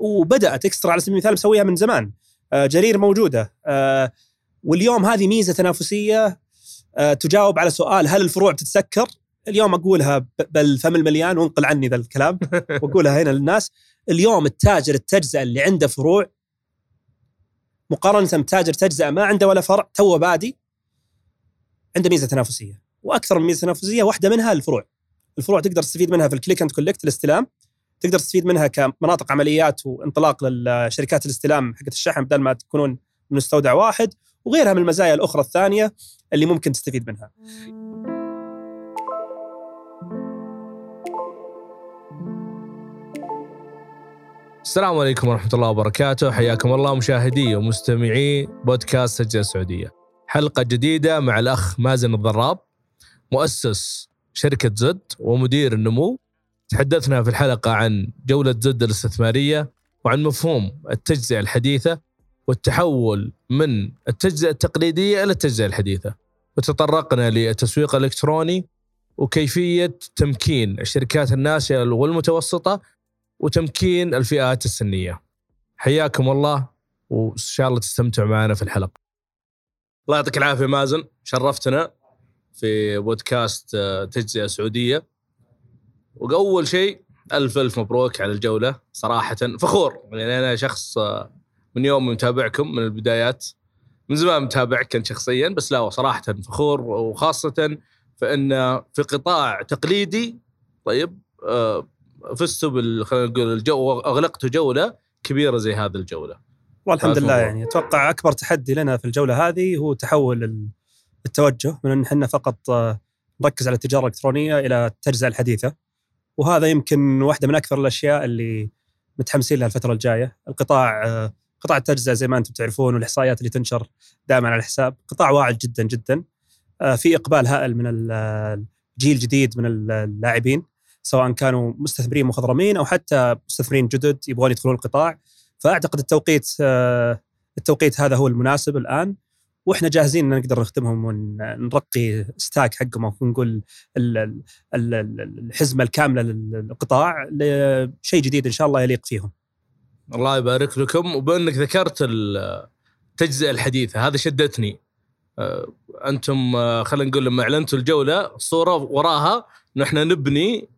وبدأت eXtra على سبيل المثال مسويها من زمان. آه، جرير موجودة. آه، واليوم هذه ميزة تنافسية آه، تجاوب على سؤال هل الفروع بتتسكر؟ اليوم أقولها بالفم المليان وانقل عني ذا الكلام. وأقولها هنا للناس. اليوم التاجر التجزئة اللي عنده فروع مقارنة بتاجر تجزئة ما عنده ولا فرع تو بادي عنده ميزة تنافسية. وأكثر من ميزة تنافسية واحدة منها الفروع. الفروع تقدر تستفيد منها في ال click and collect الاستلام. تقدر تستفيد منها كمناطق عمليات وانطلاق للشركات الاستلام حقت الشحن بدل ما تكونون من مستودع واحد وغيرها من المزايا الأخرى الثانية اللي ممكن تستفيد منها. السلام عليكم ورحمة الله وبركاته. حياكم الله مشاهدي ومستمعي بودكاست تجزئة سعودية حلقة جديدة مع الأخ مازن الضراب مؤسس شركة زد ومدير النمو. تحدثنا في الحلقة عن جولة زد الاستثمارية وعن مفهوم التجزئة الحديثة والتحول من التجزئة التقليدية إلى التجزئة الحديثة. وتطرقنا للتسويق الإلكتروني وكيفية تمكين الشركات الناشئة والمتوسطة وتمكين الفئات السنية. حياكم الله وإن شاء الله تستمتعوا معنا في الحلقة. الله يعطيك العافية مازن شرفتنا في بودكاست آه، تجزئة سعودية. واول شيء ألف ألف مبروك على الجولة صراحة فخور يعني أنا شخص آه، من يوم متابعكم من البدايات من زمان متابعك كنت شخصيا بس لا صراحة فخور وخاصه فإن في قطاع تقليدي طيب آه، فزتوا بال خلينا نقول الجو أغلقتوا جولة كبيرة زي هذه الجولة. والحمد لله يعني أتوقع أكبر تحدي لنا في الجولة هذه هو تحول التوجه من إن إحنا فقط آه، نركز على التجارة الإلكترونية إلى التجزئة الحديثة. وهذا يمكن واحدة من أكثر الأشياء اللي متحمسين لها الفترة الجاية. القطاع قطاع التجزئة زي ما أنتم تعرفون والإحصائيات اللي تنشر دائما على الحساب قطاع واعد جدا جدا. آه، في إقبال هائل من الجيل الجديد من اللاعبين سواء كانوا مستثمرين مخضرمين أو حتى مستثمرين جدد يبغون يدخلون القطاع. فأعتقد التوقيت آه، التوقيت هذا هو المناسب الآن. وإحنا جاهزين إن نقدر نخدمهم ونرقي ستاك حقهم ونقول الحزمة الكاملة للقطاع لشيء جديد إن شاء الله يليق فيهم. الله يبارك لكم وبأنك ذكرت التجزئه الحديثة هذا شدتني. أنتم خلينا نقول لما أعلنتوا الجولة الصورة وراها إحنا نبني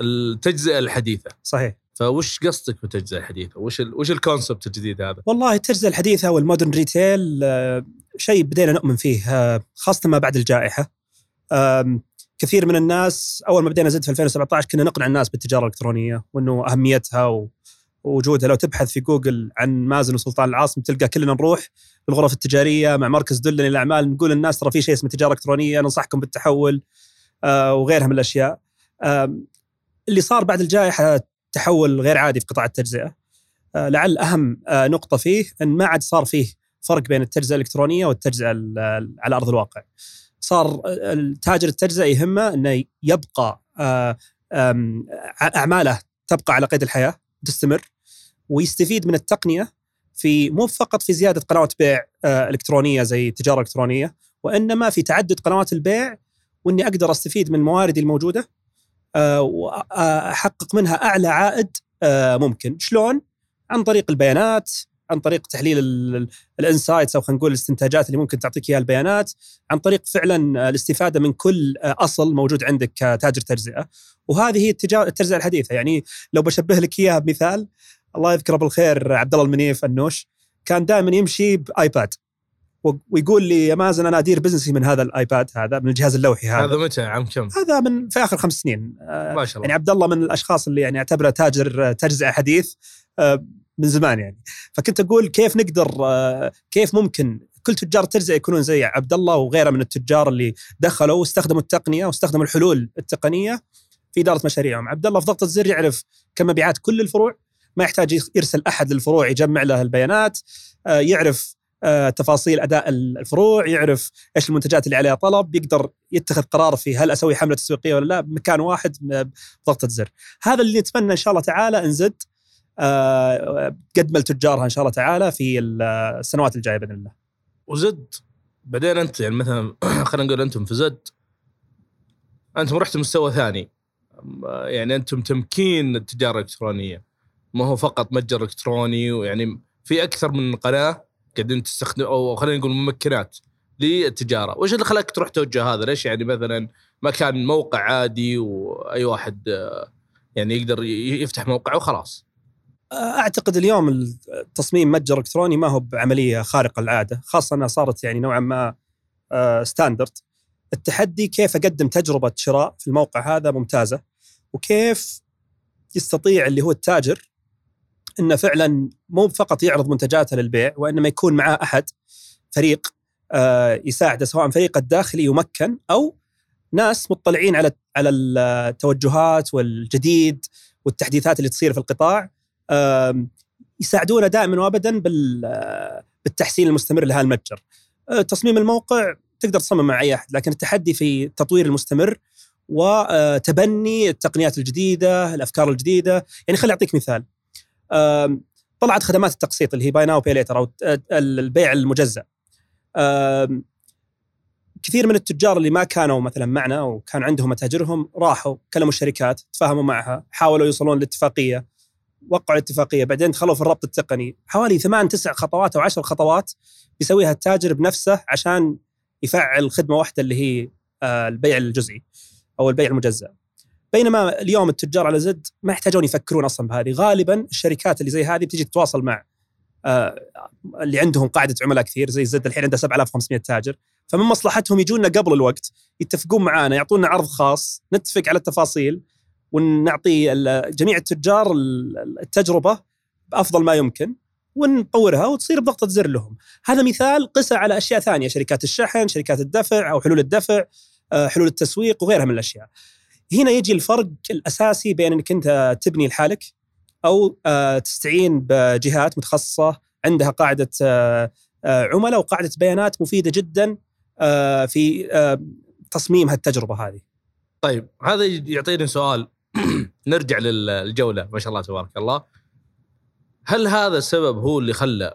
التجزئة الحديثة. صحيح. فوش قصدك بالتجزئه الحديثه؟ وش ال وش ال concept الجديد هذا؟ والله التجزئه الحديثه وال modern retail آه، شيء بدينا نؤمن فيه آه، خاصة ما بعد الجائحة. كثير من الناس أول ما بدينا زد في 2017 كنا نقنع الناس بالتجارة الإلكترونية وإنه أهميتها ووجودها لو تبحث في جوجل عن مازن وسلطان العاصم تلقى كلنا نروح الغرف التجارية مع مركز دلني للأعمال نقول للناس ترى في شيء اسمه تجارة إلكترونية ننصحكم بالتحول آه، وغيرها من الأشياء. اللي صار بعد الجائحة تحول غير عادي في قطاع التجزئة. آه، لعل أهم آه، نقطة فيه إن ما عاد صار فيه فرق بين التجزئة الإلكترونية والتجزئة على أرض الواقع. صار التاجر التجزئة يهمه إنه يبقى آه، أعماله تبقى على قيد الحياة تستمر ويستفيد من التقنية في مو فقط في زيادة قنوات بيع إلكترونية زي التجاره الالكترونيه وإنما في تعدد قنوات البيع وإني أقدر أستفيد من مواردي الموجودة واحقق منها أعلى عائد آه، ممكن. شلون؟ عن طريق البيانات عن طريق تحليل الإنسايتس أو خلينا نقول الاستنتاجات اللي ممكن تعطيك إياها البيانات عن طريق فعلا الاستفادة من كل أصل موجود عندك كتاجر تجزئة. وهذه هي التجزئة الحديثة. يعني لو بشبه لك إياها بمثال الله يذكره بالخير عبد الله المنيف النوش كان دائما يمشي بآيباد. ويقول لي يا مازن أنا أدير بزنسي من هذا الآيباد هذا من الجهاز اللوحي هذا. هذا متى؟ عام كم؟ هذا من في آخر خمس سنين. آه، ما شاء الله. يعني عبد الله من الأشخاص اللي يعني اعتبره تاجر تجزئة حديث آه، من زمان يعني. فكنت أقول كيف نقدر آه، كيف ممكن كل تجار التجزئه يكونون زي عبد الله وغيره من التجار اللي دخلوا واستخدموا التقنية واستخدموا الحلول التقنية في إدارة مشاريعهم، عبد الله في ضغطه زر يعرف كم مبيعات كل الفروع ما يحتاج يرسل أحد للفروع يجمع له البيانات يعرف آه، تفاصيل أداء الفروع يعرف إيش المنتجات اللي عليها طلب يقدر يتخذ قرار في هل أسوي حملة تسويقية ولا لا بمكان واحد بضغطة زر. هذا اللي نتمنى إن شاء الله تعالى نزد آه، قد ما تجارها إن شاء الله تعالى في السنوات الجاية بإذن الله. وزد بعدين أنت يعني مثلا خلينا نقول أنتم في زد أنتم رحتوا مستوى ثاني. يعني أنتم تمكين التجارة الإلكترونية ما هو فقط متجر إلكتروني ويعني في أكثر من قناة قاعدين تستخدم أو خلينا نقول ممكنات للتجارة، وش اللي خلاك تروح توجه هذا؟ ليش يعني مثلا ما كان موقع عادي وأي واحد آه، يعني يقدر يفتح موقع وخلاص. أعتقد اليوم تصميم متجر إلكتروني ما هو بعملية خارقة للعادة، خاصة أنها صارت يعني نوعا ما آه، ستاندرد. التحدي كيف أقدم تجربة شراء في الموقع هذا ممتازة وكيف يستطيع اللي هو التاجر إنه فعلا مو فقط يعرض منتجاته للبيع وإنما يكون معاه أحد فريق آه، يساعده سواء فريق الداخلي يمكن أو ناس مطلعين على على التوجهات والجديد والتحديثات اللي تصير في القطاع يساعدونا دائما وابدا بال- آه، بالتحسين المستمر لهذا المتجر. آه، تصميم الموقع تقدر تصمم مع أي أحد لكن التحدي في التطوير المستمر وتبني التقنيات الجديدة، الأفكار الجديدة، يعني خليني أعطيك مثال. طلعت خدمات التقسيط اللي هي باي ناو ليتر أو البيع المجزأ. كثير من التجار اللي ما كانوا مثلا معنا وكان عندهم متاجرهم راحوا كلموا الشركات تفاهموا معها حاولوا يوصلون لاتفاقية وقعوا الاتفاقية بعدين دخلوا في الربط التقني حوالي ثمان تسع خطوات أو عشر خطوات بيسويها التاجر بنفسه عشان يفعل خدمة واحدة اللي هي آه، البيع الجزئي أو البيع المجزأ بينما اليوم التجار على زد ما يحتاجون يفكرون أصلا بهذه غالبا الشركات اللي زي هذه بتيجي تتواصل مع آه، اللي عندهم قاعدة عملاء كثير زي زد الحين عنده 7500 تاجر فمن مصلحتهم يجونا قبل الوقت يتفقون معانا يعطونا عرض خاص نتفق على التفاصيل ونعطي جميع التجار ال- التجربة بأفضل ما يمكن ونطورها وتصير بضغطة زر لهم. هذا مثال قسى على أشياء ثانية شركات الشحن، شركات الدفع أو حلول الدفع، آه، حلول التسويق وغيرها من الأشياء. هنا يجي الفرق الأساسي بين إنك أنت تبني لحالك أو آه، تستعين بجهات متخصصة عندها قاعدة آه، آه، عملاء وقاعدة بيانات مفيدة جدا في تصميم هالتجربة هذه. طيب هذا يعطيني سؤال نرجع للجولة ما شاء الله تبارك الله. هل هذا السبب هو اللي خلى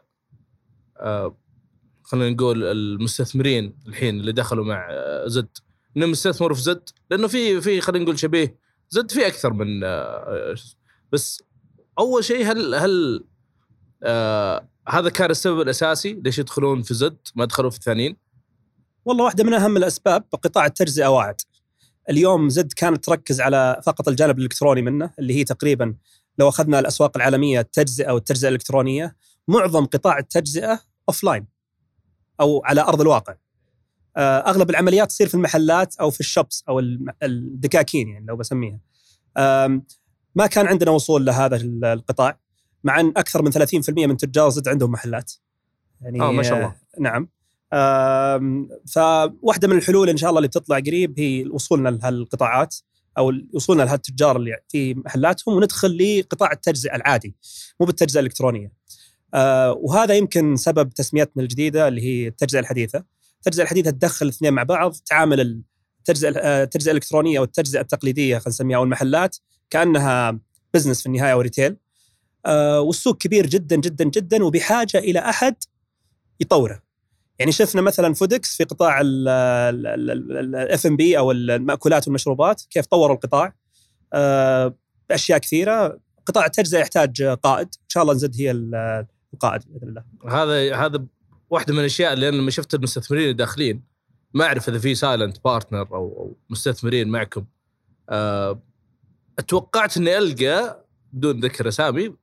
خلينا نقول المستثمرين الحين اللي دخلوا مع زد انهم يستثمروا في زد لأنه في في خلينا نقول شبيه زد في أكثر من آه، بس أول شيء هل هل آه هذا كان السبب الأساسي ليش يدخلون في زد ما دخلوا في الثانيين؟ والله واحدة من أهم الأسباب قطاع التجزئه واعد. اليوم زد كانت تركز على فقط الجانب الإلكتروني منه اللي هي تقريبا لو أخذنا الأسواق العالمية التجزئة والتجزئه الإلكترونية معظم قطاع التجزئة offline أو على أرض الواقع. آه، أغلب العمليات تصير في المحلات أو في الشوبس أو الدكاكين يعني لو بسميها. ما كان عندنا وصول لهذا ال- القطاع مع أن أكثر من 30% من تجار زد عندهم محلات. يعني آه ما شاء الله آه، نعم فواحدة من الحلول إن شاء الله اللي بتطلع قريب هي وصولنا لهالقطاعات أو وصولنا لهالتجار اللي في محلاتهم وندخل لقطاع التجزئة العادي مو بالتجزئة الإلكترونية. آه، وهذا يمكن سبب تسميتنا الجديدة اللي هي التجزئة الحديثة. التجزئه الحديثه تدخل الاثنين مع بعض تعامل التجزئه آه، التجزئه الإلكترونية والتجزئه التقليدية خلينا نسميها أو المحلات كأنها business في النهاية و retail. آه، والسوق كبير جدا جدا جدا وبحاجة إلى أحد يطوره. يعني شفنا مثلا Foodics في قطاع الاف ام بي أو المأكولات والمشروبات كيف طوروا القطاع آه، بأشياء كثيرة قطاع التجزئة يحتاج قائد إن شاء الله نزد هي القائد بإذن الله هذا هذا واحدة من الأشياء اللي أنا لما شفت المستثمرين الداخلين ما أعرف إذا في silent partner أو أو مستثمرين معكم. اتوقعت إني ألقى بدون ذكر أسامي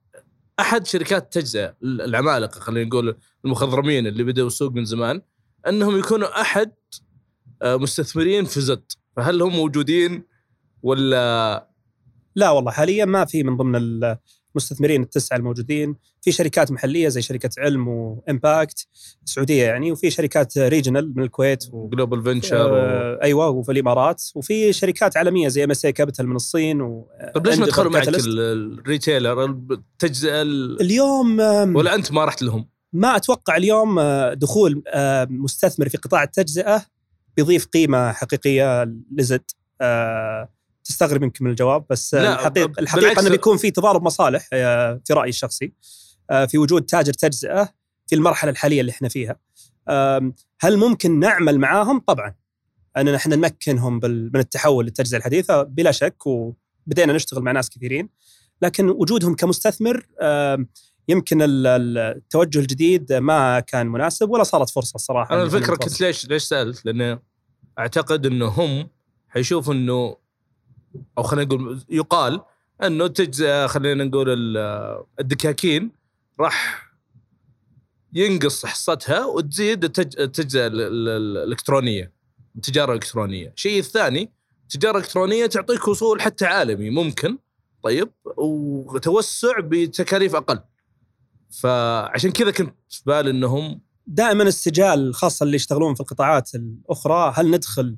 أحد شركات التجزئه العمالقة خلينا نقول المخضرمين اللي بدأوا السوق من زمان إنهم يكونوا أحد آه، مستثمرين في زد. فهل هم موجودين ولا؟ لا والله حاليا ما في من ضمن المستثمرين التسعة الموجودين. في شركات محلية زي شركة علم و Impact سعودية يعني وفي شركات regional من الكويت و... global venture و... آه أيوه وفي الإمارات. وفي شركات عالمية زي MSA Capital من الصين و طيب ليش ما دخلوا معك ال retailer التجزئه ال- اليوم ولا أنت ما رحت لهم؟ ما أتوقع اليوم آه، دخول آه، مستثمر في قطاع التجزئة بيضيف قيمة حقيقية لزد. آه، تستغرب يمكن من الجواب بس لا، الحقيقة الحقيقة إنه بيكون في تضارب مصالح آه، في رأيي الشخصي آه، في وجود تاجر تجزئة في المرحلة الحالية اللي إحنا فيها. هل ممكن نعمل معاهم؟ طبعا. ان إحنا نمكنهم من التحول للتجزئة الحديثة بلا شك وبدينا نشتغل مع ناس كثيرين. لكن وجودهم كمستثمر آه، يمكن ال- ال- التوجه الجديد ما كان مناسب ولا صارت فرصة الصراحه أنا إن الفكرة كنت. ليش ليش سألت؟ لأنه أعتقد إنه هم حيشوفوا إنه أو خلينا نقول يقال إنه تجزئة خلينا نقول ال- الدكاكين راح ينقص حصتها وتزيد التج- التجزئة ال- ال- ال- الإلكترونية التجارة الإلكترونية، الشيء الثاني التجارة الإلكترونية تعطيك وصول حتى عالمي ممكن طيب وتوسع بتكاليف أقل. فعشان كذا كنت في بالي إنهم دائما السجال خاصة اللي يشتغلون في القطاعات الأخرى هل ندخل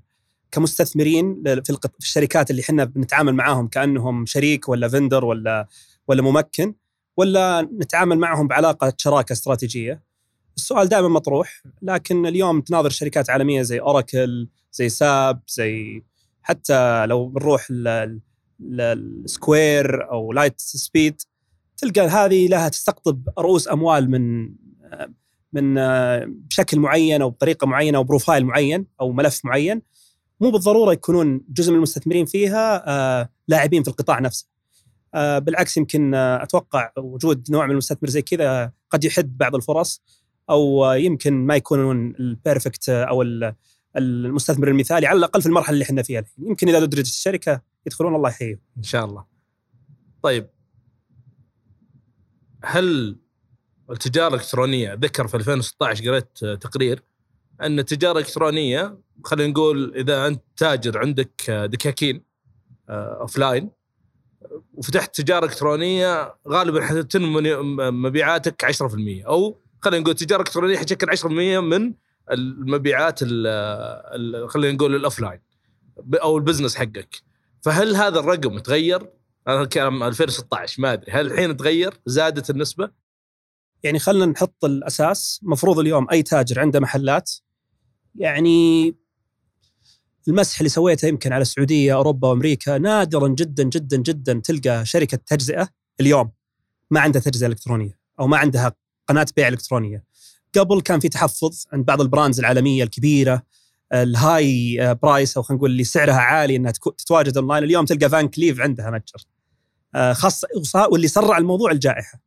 كمستثمرين في. في الشركات اللي إحنا بنتعامل معاهم كأنهم شريك ولا فندر ولا ولا ممكن ولا نتعامل معهم بعلاقة شراكة استراتيجية؟ السؤال دائما مطروح لكن اليوم تناظر شركات عالمية زي اوراكل زي ساب زي حتى لو بنروح ل- ل- ال Square أو Lightspeed تلقى هذه لها تستقطب رؤوس أموال من من آه، بشكل معين أو بطريقة معينة أو profile معين أو ملف معين مو بالضرورة يكونون جزء من المستثمرين فيها آه، لاعبين في القطاع نفسه. آه، بالعكس يمكن آه، أتوقع وجود نوع من المستثمر زي كذا قد يحد بعض الفرص أو آه، يمكن ما يكونون ال perfect آه، أو ال- المستثمر المثالي على الأقل في المرحلة اللي إحنا فيها الحين يمكن إذا ادرجت الشركة يدخلون الله يحييهم. إن شاء الله. طيب هل التجارة الإلكترونية ذكر في 2016 قريت تقرير أن التجاره الالكترونيه خلينا نقول إذا أنت تاجر عندك دكاكين offline وفتحت تجارة إلكترونية غالبا حتتم من- مبيعاتك 10% أو خلينا نقول التجاره الالكترونيه حتشكل 10% من المبيعات ال- ال- خلينا نقول ال offline أو ال business حقك فهل هذا الرقم تغير؟ هذا الكلام 2016 ما أدري هل الحين تغير؟ زادت النسبة؟ يعني خلينا نحط الأساس مفروض اليوم أي تاجر عنده محلات يعني المسح اللي سويته يمكن على السعودية أوروبا وأمريكا نادرا جدا جدا جدا تلقى شركة تجزئة اليوم ما عندها تجزئة إلكترونية أو ما عندها قناة بيع إلكترونية. قبل كان في تحفظ عند بعض ال brands العالمية الكبيرة ال high price أو خلينا نقول اللي سعرها عالي إنها تتواجد أونلاين. اليوم تلقى Van Cleef عندها متجر آه، خاصه واللي سرع الموضوع الجائحة.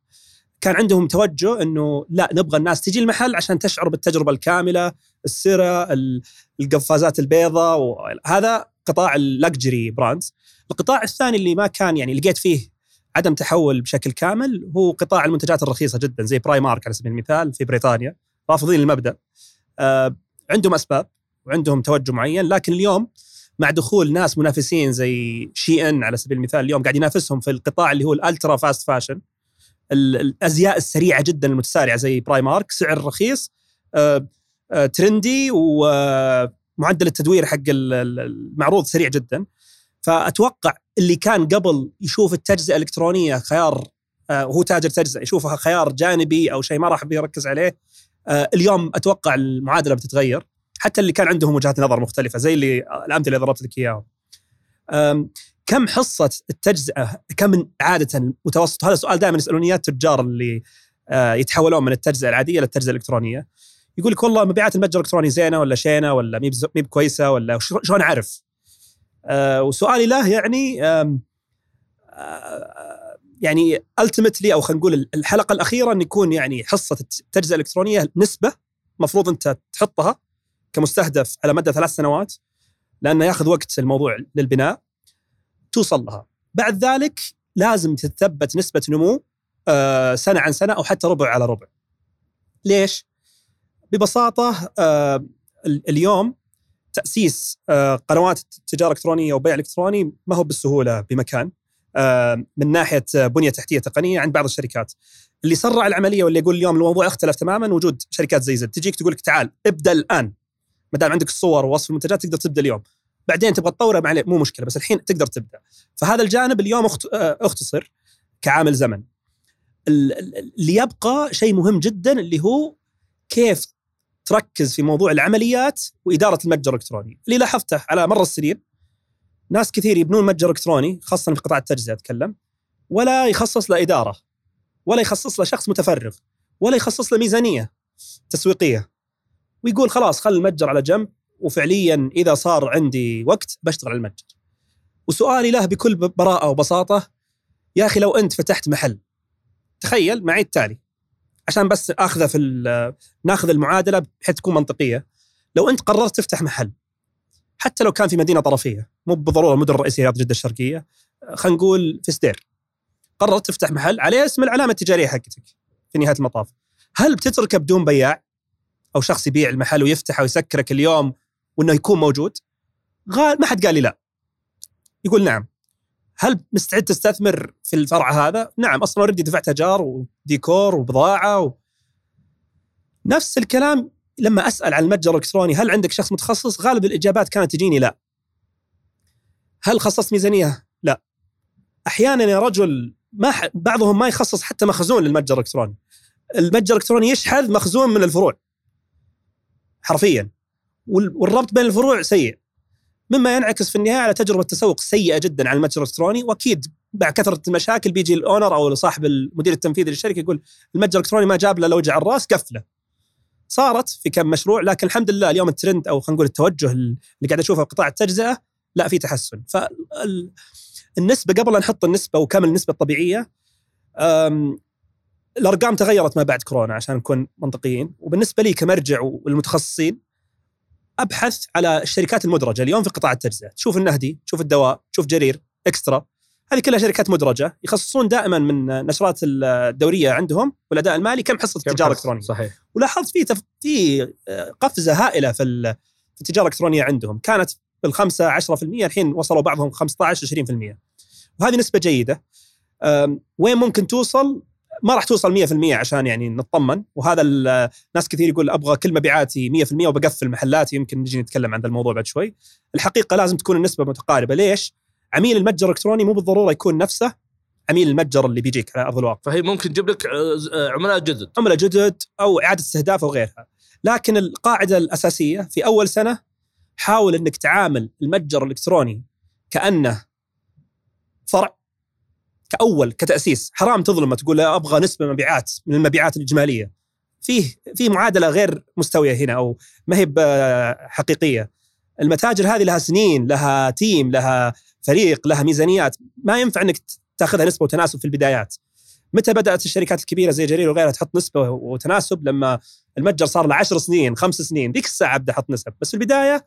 كان عندهم توجه إنه لا نبغى الناس تجي المحل عشان تشعر بالتجربة الكاملة السرة ال- القفازات البيضاء وهذا قطاع ال luxury brands القطاع الثاني اللي ما كان يعني لقيت فيه عدم تحول بشكل كامل هو قطاع المنتجات الرخيصة جدا زي Primark على سبيل المثال في بريطانيا رافضين المبدا آه عندهم أسباب وعندهم توجه معين لكن اليوم مع دخول ناس منافسين زي Shein على سبيل المثال اليوم قاعد ينافسهم في القطاع اللي هو ال ultra fast fashion الأزياء السريعة جدا المتسارعة زي Primark سعر رخيص آه، آه، trendy ومعدل التدوير حق ال- ال- المعروض سريع جدا. فأتوقع اللي كان قبل يشوف التجزئة الإلكترونية خيار آه، وهو تاجر تجزئة يشوفها خيار جانبي أو شيء ما راح بيركز عليه آه، اليوم أتوقع المعادلة بتتغير. حتى اللي كان عندهم وجهات نظر مختلفة زي اللي الأمثلة اللي ضربت لك إياهم. أم، كم حصة التجزئة كم عادة متوسط هذا سؤال دائما يسألوني إياه التجار اللي آه، يتحولون من التجزئة العادية للتجزئه الإلكترونية. يقول لك والله مبيعات المتجر الإلكتروني زينة ولا شينة ولا مي بكويسة ولا شلون أعرف؟ آه، وسؤالي له يعني آه، يعني التمتلي أو خلينا نقول الحلقة الأخيرة إن يكون يعني حصة التجزئة الإلكترونية نسبة مفروض أنت تحطها كمستهدف على مدى ثلاث سنوات لأنه يأخذ وقت الموضوع للبناء. توصل لها. بعد ذلك لازم تتثبت نسبة نمو آه، سنة عن سنة أو حتى ربع على ربع. ليش؟ ببساطة آه، ال- اليوم تأسيس آه، قنوات تجاره الكترونيه وبيع إلكتروني ما هو بالسهولة بمكان من ناحية آه، بنية تحتية تقنية عند بعض الشركات. اللي سرع العملية واللي يقول اليوم الموضوع اختلف تماما وجود شركات زي زد. تجيك تقول لك تعال ابدأ الآن. ما دام عندك الصور ووصف المنتجات تقدر تبدأ اليوم. بعدين تبغى تطوره مع مو مشكلة بس الحين تقدر تبدأ. فهذا الجانب اليوم آه، أختصر كعامل زمن. ال- ال- اللي يبقى شيء مهم جدا اللي هو كيف تركز في موضوع العمليات وإدارة المتجر الإلكتروني. اللي لاحظته على مر السنين ناس كثير يبنون متجر إلكتروني خاصة في قطاع التجزئة أتكلم. ولا يخصص له إدارة ولا يخصص له شخص متفرغ ولا يخصص له ميزانية تسويقية. ويقول خلاص خل المتجر على جنب وفعليا إذا صار عندي وقت بشتغل على المتجر. وسؤالي له بكل براءة وبساطة يا أخي لو أنت فتحت محل تخيل معي التالي عشان بس أخذه في ال- ناخذ المعادلة بحيث تكون منطقية لو أنت قررت تفتح محل حتى لو كان في مدينة طرفية مو بالضروره المدن الرئيسية رياض جدة الشرقية خلينا نقول في سدير قررت تفتح محل عليه اسم العلامة التجارية حقتك في نهاية المطاف هل بتتركه بدون بياع أو شخص يبيع المحل ويفتحه ويسكره كل يوم وإنه يكون موجود غال ما حد قال لي لا يقول نعم هل مستعد تستثمر في الفرع هذا؟ نعم أصلا أوريدي دفعت ايجار وديكور وبضاعة و... نفس الكلام لما أسأل عن المتجر الإلكتروني هل عندك شخص متخصص؟ غالب الإجابات كانت تجيني لا. هل خصصت ميزانية؟ لا. أحيانا يا رجل ما ح... بعضهم ما يخصص حتى مخزون للمتجر الإلكتروني. المتجر الإلكتروني يشحذ مخزون من الفروع. حرفيا. وال... والربط بين الفروع سيء. مما ينعكس في النهاية على تجربة تسوق سيئة جدا على المتجر الإلكتروني وأكيد مع كثرة المشاكل بيجي الأونر أو صاحب المدير التنفيذي للشركة يقول المتجر الإلكتروني ما جاب له لو وجع الراس قفله. صارت في كم مشروع لكن الحمد لله اليوم الترند أو خلينا نقول التوجه اللي قاعد أشوفه في قطاع التجزئة لا في تحسن فالنسبه قبل نحط النسبة وكم النسبة الطبيعية الأرقام تغيرت ما بعد كورونا عشان نكون منطقيين وبالنسبة لي كمرجع والمتخصصين أبحث على الشركات المدرجة. اليوم في قطاع التجزئة. تشوف النهدي تشوف الدواء تشوف جرير إكسترا. هذه كلها شركات مدرجة يخصصون دائما من نشرات الدورية عندهم والأداء المالي كم حصة التجاره الالكترونيه صحيح. ولاحظت في تف... في آه، قفزة هائلة في ال- في التجارة الإلكترونية عندهم. كانت بالخمسة 10% الحين وصلوا بعضهم 15 20% وهذه نسبة جيدة. وين ممكن توصل؟ ما راح توصل 100% عشان يعني نطمن. وهذا ال- ناس كثير يقول أبغى كل مبيعاتي 100% وبقفل محلاتي يمكن نجي نتكلم عن ذا الموضوع بعد شوي. الحقيقة لازم تكون النسبة متقاربة. ليش؟ عميل المتجر الإلكتروني مو بالضرورة يكون نفسه عميل المتجر اللي بيجيك على أرض الواقع. فهي ممكن تجيب لك عملاء جدد. عملاء جدد أو إعادة استهداف أو غيرها. لكن القاعدة الأساسية في أول سنة حاول إنك تعامل المتجر الإلكتروني كأنه فرع. كأول كتأسيس. حرام تظلمه تقول أبغى نسبه مبيعات من المبيعات الإجمالية. فيه في معادلة غير مستوية هنا أو ما هي حقيقية. المتاجر هذه لها سنين لها تيم لها فريق لها ميزانيات. ما ينفع إنك تاخذها نسبة وتناسب في البدايات. متى بدأت الشركات الكبيرة زي جرير وغيرها تحط نسبة وتناسب؟ لما المتجر صار له 10 سنين خمس سنين. ذيك الساعة أبدأ أحط نسب. بس في البداية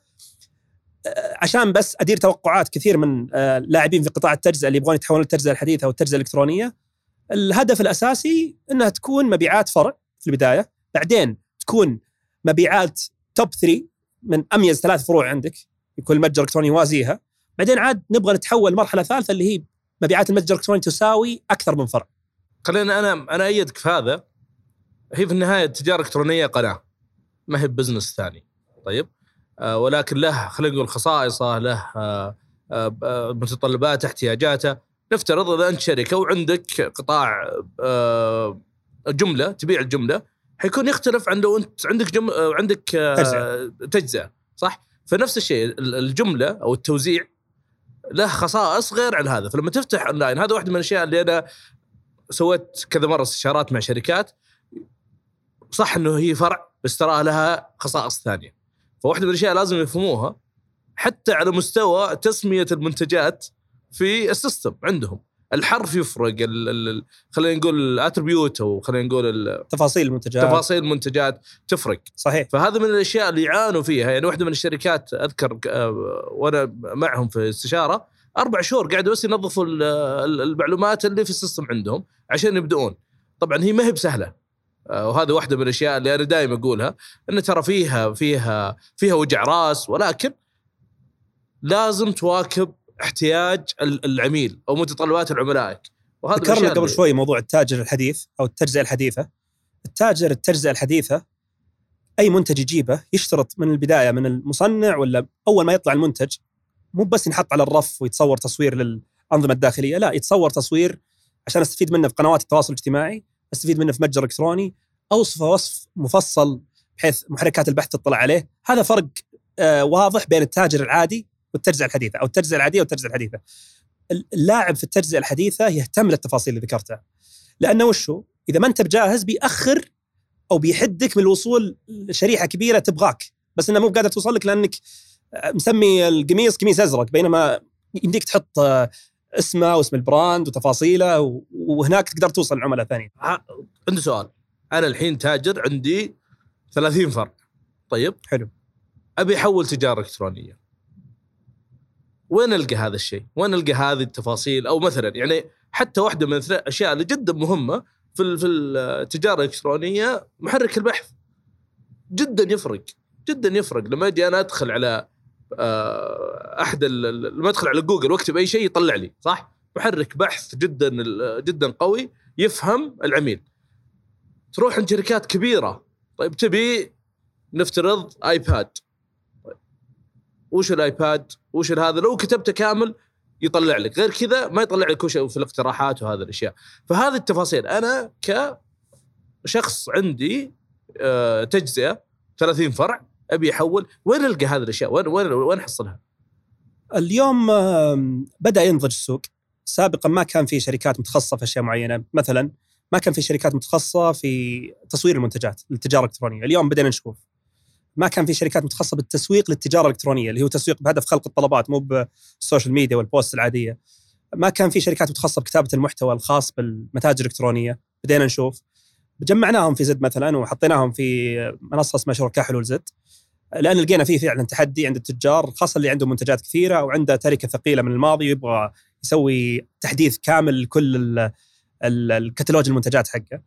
عشان بس أدير توقعات كثير من آه، لاعبين في قطاع التجزئة اللي يبغون يتحولون للتجزئة الحديثة أو التجزئة الإلكترونية. الهدف الأساسي إنها تكون مبيعات فرع في البداية. بعدين تكون مبيعات توب 3 من أميز ثلاث فروع عندك. يكون المتجر الالكتروني يوازيها. بعدين عاد نبغى نتحول مرحله ثالثة اللي هي مبيعات المتجر الإلكتروني تساوي أكثر من فرع. خلينا أنا أنا أيدك في هذا. هي في النهاية التجاره الالكترونيه قناة. ما هي بزنس ثاني. طيب؟ آه ولكن له خلينا نقول خصائصه له آه آه آه، متطلباته احتياجاته نفترض إذا أنت شركة وعندك قطاع آه جملة تبيع الجملة حيكون يختلف عن لو انت عندك جم... آه، عندك آه تجزئة. تجزئة صح؟ فنفس الشيء ال- الجملة أو التوزيع له خصائص غير عن هذا فلما تفتح أونلاين هذا واحدة من الأشياء اللي أنا سويت كذا مرة استشارات مع شركات صح إنه هي فرع بس ترى لها خصائص ثانية فواحدة من الأشياء لازم يفهموها حتى على مستوى تسمية المنتجات في ال system عندهم. الحرف يفرق خلينا نقول ال attribute أو خلينا نقول تفاصيل المنتجات. تفاصيل المنتجات تفرق. صحيح. فهذا من الأشياء اللي يعانوا فيها. يعني واحدة من الشركات أذكر آه، وأنا معهم في استشاره أربع شهور قاعدوا بس ينظفوا ال- ال- المعلومات اللي في السيستم عندهم عشان يبدؤون. طبعا هي ما هي بسهلة. وهذا واحدة من الأشياء اللي أنا دائما أقولها إن ترى فيها فيها فيها وجع راس ولكن لازم تواكب احتياج ال- العميل أو متطلبات عملائك وهذا ذكرنا قبل شوي موضوع التاجر الحديث أو التجزئة الحديثة. التاجر التجزئة الحديثة أي منتج يجيبه يشترط من البداية من المصنع ولا أول ما يطلع المنتج مو بس ينحط على الرف ويتصور تصوير للأنظمة الداخلية لا يتصور تصوير عشان أستفيد منه في قنوات التواصل الاجتماعي أستفيد منه في متجر إلكتروني أوصفه وصف مفصل بحيث محركات البحث تطلع عليه. هذا فرق آه واضح بين التاجر العادي والتجزئة الحديثة أو التجزئة العادية والتجزئة الحديثة. اللاعب في التجزئة الحديثة يهتم للتفاصيل اللي ذكرتها. لأنه وشو إذا ما أنت بجاهز بيأخر أو بيحدك من الوصول لشريحة كبيرة تبغاك. بس إنه مو قادر توصل لك لأنك مسمي القميص قميص أزرق بينما يمديك تحط اسمه واسم البراند وتفاصيله وهناك تقدر توصل لعملاء ثانيين. عندي سؤال. أنا الحين تاجر عندي 30 فرع طيب؟ حلو. أبي أحول تجارة إلكترونية. وين ألقى هذا الشيء؟ وين ألقى هذه التفاصيل؟ أو مثلا يعني حتى واحدة من الاشياء اللي جدا مهمة في في التجارة الإلكترونية محرك البحث. جدا يفرق. جدا يفرق. لما أجي أنا أدخل على أحد ال- ال- لما أدخل على جوجل وأكتب أي شيء يطلع لي صح؟ محرك بحث جدا جدا قوي يفهم العميل. تروح عند شركات كبيرة طيب تبي نفترض آيباد. وش الآيباد؟ وش هذا؟ لو كتبته كامل يطلع لك غير كذا ما يطلع لك وش في الاقتراحات وهذه الأشياء. فهذه التفاصيل. أنا كشخص عندي آه، تجزئة 30 فرع. أبي احول وين القى هذه الأشياء؟ وين وين وين احصلها اليوم بدأ ينضج السوق. سابقا ما كان في شركات متخصصة في أشياء معينة. مثلا ما كان في شركات متخصصة في تصوير المنتجات للتجارة الإلكترونية. اليوم بدينا نشوف. ما كان في شركات متخصصة بالتسويق للتجارة الإلكترونية اللي هو تسويق بهدف خلق الطلبات مو بال social media وال post العادية. ما كان في شركات متخصصة بكتابة المحتوى الخاص بالمتاجر الإلكترونية. بدينا نشوف. جمعناهم في زد مثلا وحطيناهم في منصة اسمها شركاء حلول زد. لأن لقينا فيه فعلا تحدي عند التجار خاصة اللي عندهم منتجات كثيرة أو عنده تركة ثقيلة من الماضي ويبغى يسوي تحديث كامل لكل ال- ال- الكتالوج المنتجات حقه.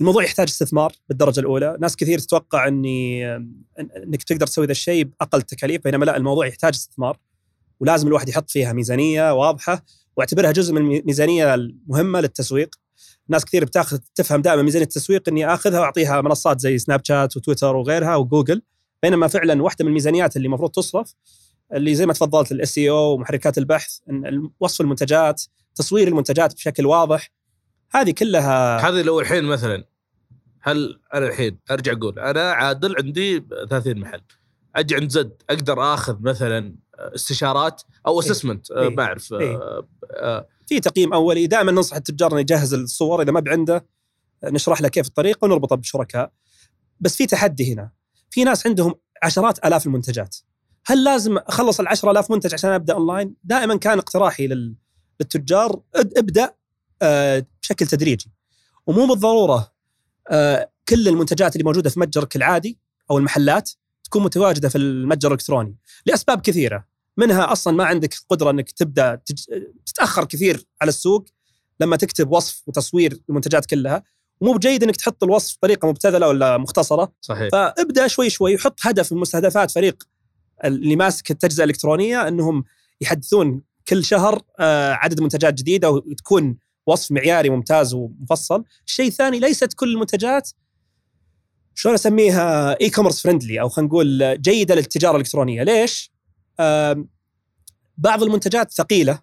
الموضوع يحتاج استثمار بالدرجة الأولى، ناس كثير تتوقع إني إنك تقدر تسوي ذا الشيء بأقل تكاليف بينما لا الموضوع يحتاج استثمار ولازم الواحد يحط فيها ميزانية واضحة واعتبرها جزء من الميزانيه المهمة للتسويق. ناس كثير بتاخذ تفهم دائما ميزانيه التسويق إني آخذها وأعطيها منصات زي سناب شات وتويتر وغيرها وجوجل بينما فعلا واحدة من الميزانيات اللي المفروض تصرف اللي زي ما تفضلت الاس اي أو ومحركات البحث وصف المنتجات تصوير المنتجات بشكل واضح هذه كلها هذه لو الحين مثلا هل أنا الحين أرجع أقول أنا عادل عندي 30 محل أجي عند زد أقدر آخذ مثلا استشارات أو assessment إيه. ما أعرف إيه. آه، آه، في تقييم أولي. دائما ننصح التجار إنه يجهز الصور. إذا ما بعنده نشرح له كيف الطريقة ونربطه بالشركاء بس في تحدي هنا. في ناس عندهم عشرات آلاف المنتجات. هل لازم أخلص ال 10000 منتج عشان أبدأ أونلاين؟ دائما كان اقتراحي لل- للتجار اب- ابدأ آه، بشكل تدريجي. ومو بالضرورة آه، كل المنتجات اللي موجودة في متجرك العادي أو المحلات تكون متواجدة في المتجر الإلكتروني لأسباب كثيرة. منها أصلا ما عندك قدرة إنك تبدأ تج... تتأخر كثير على السوق لما تكتب وصف وتصوير المنتجات كلها. ومو بجيد إنك تحط الوصف بطريقة مبتذلة ولا مختصرة. صحيح. فابدأ شوي شوي وحط هدف من مستهدفات فريق اللي ماسك التجزئة الإلكترونية إنهم يحدثون كل شهر آه، عدد منتجات جديدة وتكون وصف معياري ممتاز ومفصل، الشيء الثاني ليست كل المنتجات شلون أسميها e-commerce friendly أو خلينا نقول جيدة للتجارة الإلكترونية، ليش؟ بعض المنتجات ثقيلة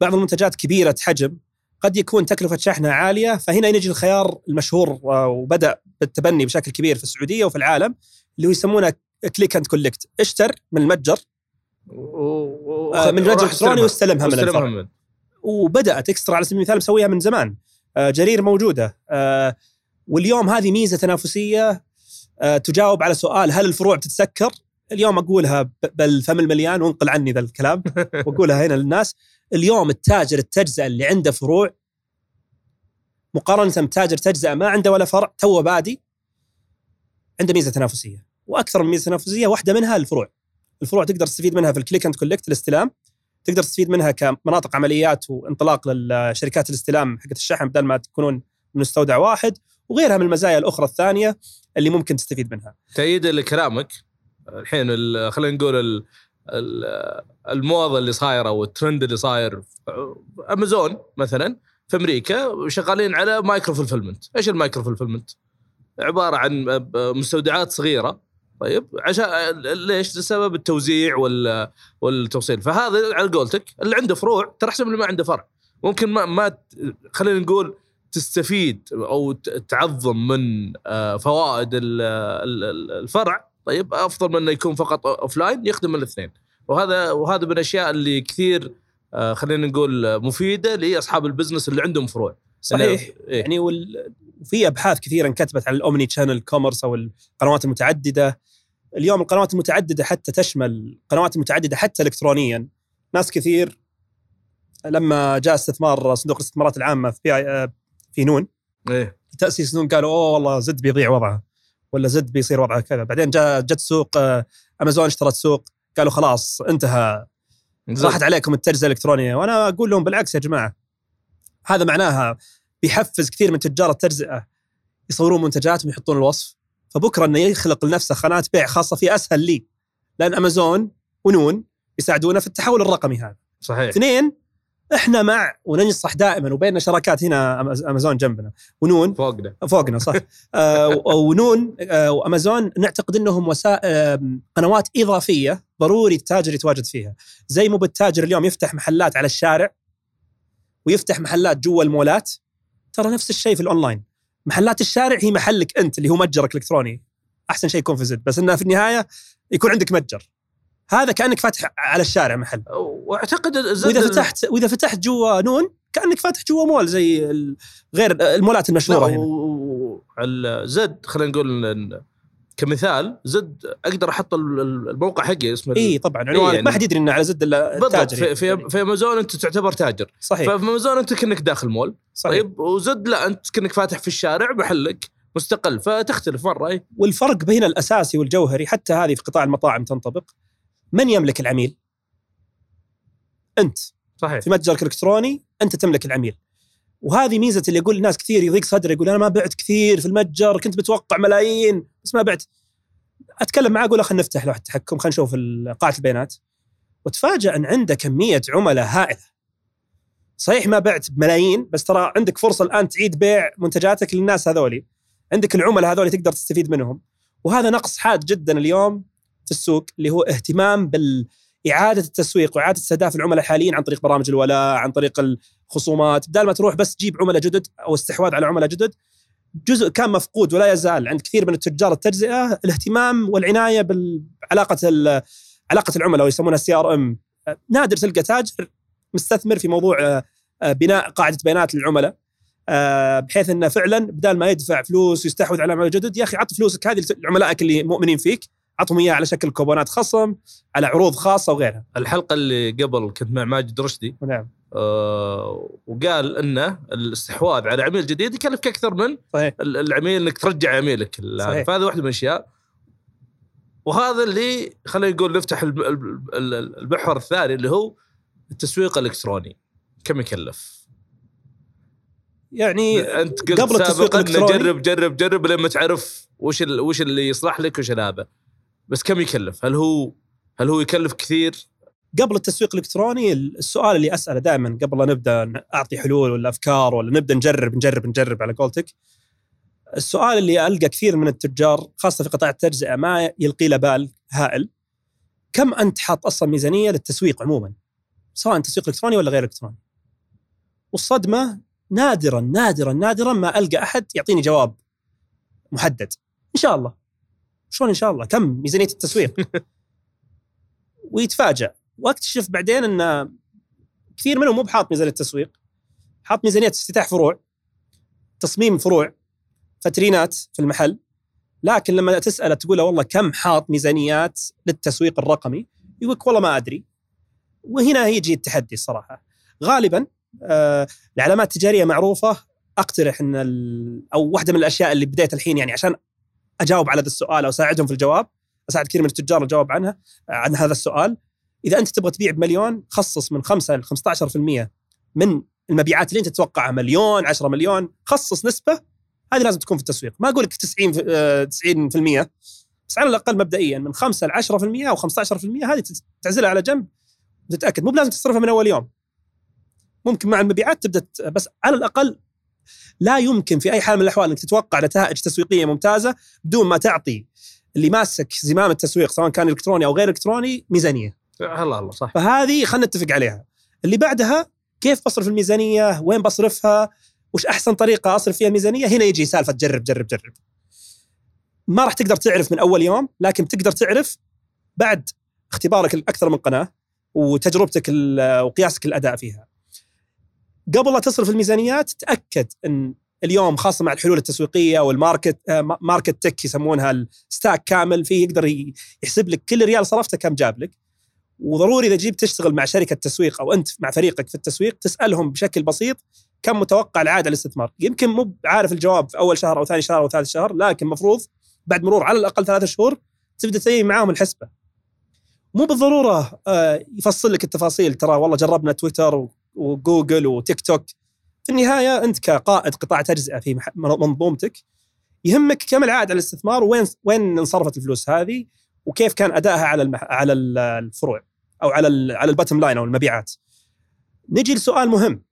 بعض المنتجات كبيرة حجم قد يكون تكلفة شحنها عالية فهنا يجي الخيار المشهور آه، وبدأ بالتبني بشكل كبير في السعودية وفي العالم اللي هو يسمونه click and collect اشتر من المتجر آه، من المتجر الالكتروني واستلمها من الفرع. وبدأت اكسترا على سبيل المثال مسويها من زمان. آه، جرير موجودة. واليوم هذه ميزة تنافسية تجاوب على سؤال هل الفروع بتتسكر؟ اليوم أقولها بالفم المليان وانقل عني ذا الكلام. وأقولها هنا للناس اليوم التاجر التجزئة اللي عنده فروع مقارنة بتاجر تجزئة ما عنده ولا فرع توه بادي عنده ميزة تنافسية. وأكثر من ميزة تنافسية واحدة منها الفروع. الفروع تقدر تستفيد منها في ال click and collect الاستلام تقدر تستفيد منها كمناطق عمليات وانطلاق للشركات الاستلام حقت الشحن بدل ما تكونون مستودع واحد وغيرها من المزايا الأخرى الثانية اللي ممكن تستفيد منها. تأييدا لكلامك. الحين ال- خلينا نقول ال- ال- الموضه اللي صايرة والترند اللي صاير أمازون مثلا في أمريكا شغالين على micro fulfillment، إيش ال micro fulfillment؟ عبارة عن مستودعات صغيرة طيب عشان ليش؟ لسبب التوزيع وال والتوصيل، فهذا على قولتك اللي عنده فروع ترى أحسن اللي ما عنده فرع، ممكن ما ما خلينا نقول تستفيد أو تعظم من آه، فوائد ال- ال- ال- الفرع طيب أفضل من إنه يكون فقط offline يخدم الاثنين. وهذا وهذا من الأشياء اللي كثير آه، خلينا نقول مفيدة لأصحاب ال business اللي عندهم فروع. صحيح. إيه؟ يعني وال... وفي أبحاث كثيرة انكتبت عن ال omni channel commerce أو القنوات المتعددة. اليوم القنوات المتعددة حتى تشمل القنوات المتعدده حتى الكترونيا. ناس كثير لما جاء استثمار صندوق الاستثمارات العامة في في نون. إيه. تأسيس نون قالوا أوه والله زد بيضيع وضعه. ولا زد بيصير وضعه كذا. بعدين جاء جت سوق آه، أمازون اشترت سوق قالوا خلاص انتهى. راحت عليكم التجزئة الإلكترونية. وأنا أقول لهم بالعكس يا جماعة. هذا معناها بيحفز كثير من تجار التجزئة يصورون منتجاتهم ويحطون الوصف. فبكرة إنه يخلق لنفسه قناة بيع خاصة فيه أسهل لي. لأن أمازون ونون يساعدونا في التحول الرقمي هذا. صحيح. اثنين إحنا مع وننصح دائما وبيننا شراكات هنا أمازون جنبنا. ونون. فوقنا. فوقنا صح. آه ونون آه وأمازون نعتقد إنهم وسائل آه قنوات إضافية ضروري التاجر يتواجد فيها. زي مو التاجر اليوم يفتح محلات على الشارع ويفتح محلات جوا المولات. ترى نفس الشيء في الأونلاين. محلات الشارع هي محلك أنت اللي هو متجرك الالكتروني أحسن شيء يكون في زد. بس انه في النهاية يكون عندك متجر. هذا كأنك فاتح على الشارع محل. واعتقد وإذا فتحت وإذا فتحت جوا نون كأنك فاتح جوا مول زي غير المولات المشهورة هنا. هنا زد خلينا نقول كمثال زد أقدر أحط ال- ال- الموقع حقي اسمه إي طبعا عنوانك يعني- ما حد يدري انه على زد إلا بالضبط التاجر في, يعني. في, في أمازون أنت تعتبر تاجر. صحيح. ففي أمازون أنت كأنك داخل مول. صحيح. طيب وزد لا أنت كأنك فاتح في الشارع محلك مستقل فتختلف مره والفرق بين الأساسي والجوهري حتى هذه في قطاع المطاعم تنطبق. من يملك العميل؟ أنت. صحيح. في متجرك الالكتروني أنت تملك العميل. وهذه ميزة اللي يقول ناس كثير يضيق صدره يقول أنا ما بعت كثير في المتجر كنت بتوقع ملايين بس ما بعت. أتكلم معاه أقول له خلينا نفتح لوحه تحكم خلينا نشوف قاعه البيانات. وتفاجأ أن عنده كمية عملاء هائلة. صحيح ما بعت بملايين بس ترى عندك فرصة الآن تعيد بيع منتجاتك للناس هذولي. عندك العملاء هذولي تقدر تستفيد منهم. وهذا نقص حاد جدا اليوم في السوق اللي هو اهتمام بالإعادة التسويق وإعادة استهداف العملاء الحاليين عن طريق برامج الولاء عن طريق الخصومات. بدل ما تروح بس تجيب عملاء جدد أو استحواذ على عملاء جدد جزء كان مفقود ولا يزال عند كثير من التجار التجزئة الاهتمام والعناية بعلاقه ال- علاقة العملاء ويسمونها CRM نادر تلقى تاجر مستثمر في موضوع آه، بناء قاعدة بيانات للعملاء آه، بحيث إنه فعلا بدال ما يدفع فلوس ويستحوذ على عملاء جدد يا أخي عط فلوسك هذه لعملائك اللي مؤمنين فيك. عطهم اياها على شكل كوبونات خصم على عروض خاصة وغيرها الحلقة اللي قبل كنت مع ماجد رشدي نعم آه وقال إنه الاستحواذ على عميل جديد يكلفك أكثر من صحيح ال- العميل إنك ترجع عميلك. صحيح. فهذا واحدة من الأشياء وهذا اللي خلينا نقول نفتح المحور الثاني اللي هو التسويق الإلكتروني كم يكلف؟ يعني أنت قبل التسويق الإلكتروني. جرب جرب جرب لما تعرف وش وش اللي يصلح لك وش هذا بس كم يكلف؟ هل هو هل هو يكلف كثير؟ قبل التسويق الإلكتروني السؤال اللي أسأله دائما قبل لا نبدأ أعطي حلول ولا أفكار ولا نبدأ نجرب نجرب نجرب على قولتك. السؤال اللي ألقى كثير من التجار خاصة في قطاع التجزئة ما يلقي له بال هائل. كم أنت حاط أصلا ميزانية للتسويق عموما؟ سواء تسويق إلكتروني ولا غير إلكتروني. والصدمة نادرا نادرا نادرا ما ألقى أحد يعطيني جواب محدد. إن شاء الله. شلون إن شاء الله؟ كم ميزانية التسويق. ويتفاجأ. واكتشف بعدين إن كثير منهم مو بحاط ميزانية تسويق حاط ميزانية افتتاح فروع تصميم فروع فترينات في المحل. لكن لما تساله تقول له والله كم حاط ميزانيات للتسويق الرقمي؟ يقول والله ما أدري. وهنا يجي التحدي الصراحة. غالبا آه العلامات التجارية معروفة. أقترح إن أو واحدة من الأشياء اللي بديت الحين يعني عشان أجاوب على هذا السؤال أو أساعدهم في الجواب أساعد كثير من التجار الجواب عنها عن هذا السؤال. إذا أنت تبغى تبيع بمليون خصص من 5 ل 15% من المبيعات اللي أنت تتوقعها مليون 10 مليون خصص نسبة هذه لازم تكون في التسويق. ما أقول لك 90 في- آه، 90% بس على الأقل مبدئيا من 5 ل 10% أو 15% هذه تعزلها على جنب وتتاكد مو بلازم تصرفها من أول يوم. ممكن مع المبيعات تبدأ بس على الأقل لا يمكن في أي حال من الأحوال إنك تتوقع نتائج تسويقية ممتازة بدون ما تعطي اللي ماسك زمام التسويق سواء كان إلكتروني أو غير إلكتروني ميزانية. الله الله صح. فهذه خلينا نتفق عليها. اللي بعدها كيف بصرف الميزانية؟ وين بصرفها؟ وش أحسن طريقة أصرف فيها الميزانية؟ هنا يجي سالفة جرب جرب جرب ما راح تقدر تعرف من أول يوم لكن تقدر تعرف بعد اختبارك لاكثر من قناة وتجربتك وقياسك الأداء فيها. قبل لا تصرف الميزانيات تأكد إن اليوم خاصة مع الحلول التسويقية وال market آه، ما- martech يسمونها ال stack كامل فيه يقدر يحسب لك كل ريال صرفته كم جاب لك. وضروري إذا جيت تشتغل مع شركة تسويق أو أنت مع فريقك في التسويق تسألهم بشكل بسيط كم متوقع العائد على الاستثمار يمكن مو عارف الجواب في أول شهر أو ثاني شهر أو ثالث شهر لكن المفروض بعد مرور على الأقل ثلاثة شهور تبدأ تسوي معاهم الحسبة. مو بالضرورة آه، يفصل لك التفاصيل. ترى والله جربنا تويتر وجوجل وتيك توك في النهاية أنت كقائد قطاع تجزئة في منظومتك يهمك كم العائد على الاستثمار وين وين انصرفت الفلوس هذه وكيف كان أدائها على المح... على الفروع أو على على ال bottom line أو المبيعات. نجي لسؤال مهم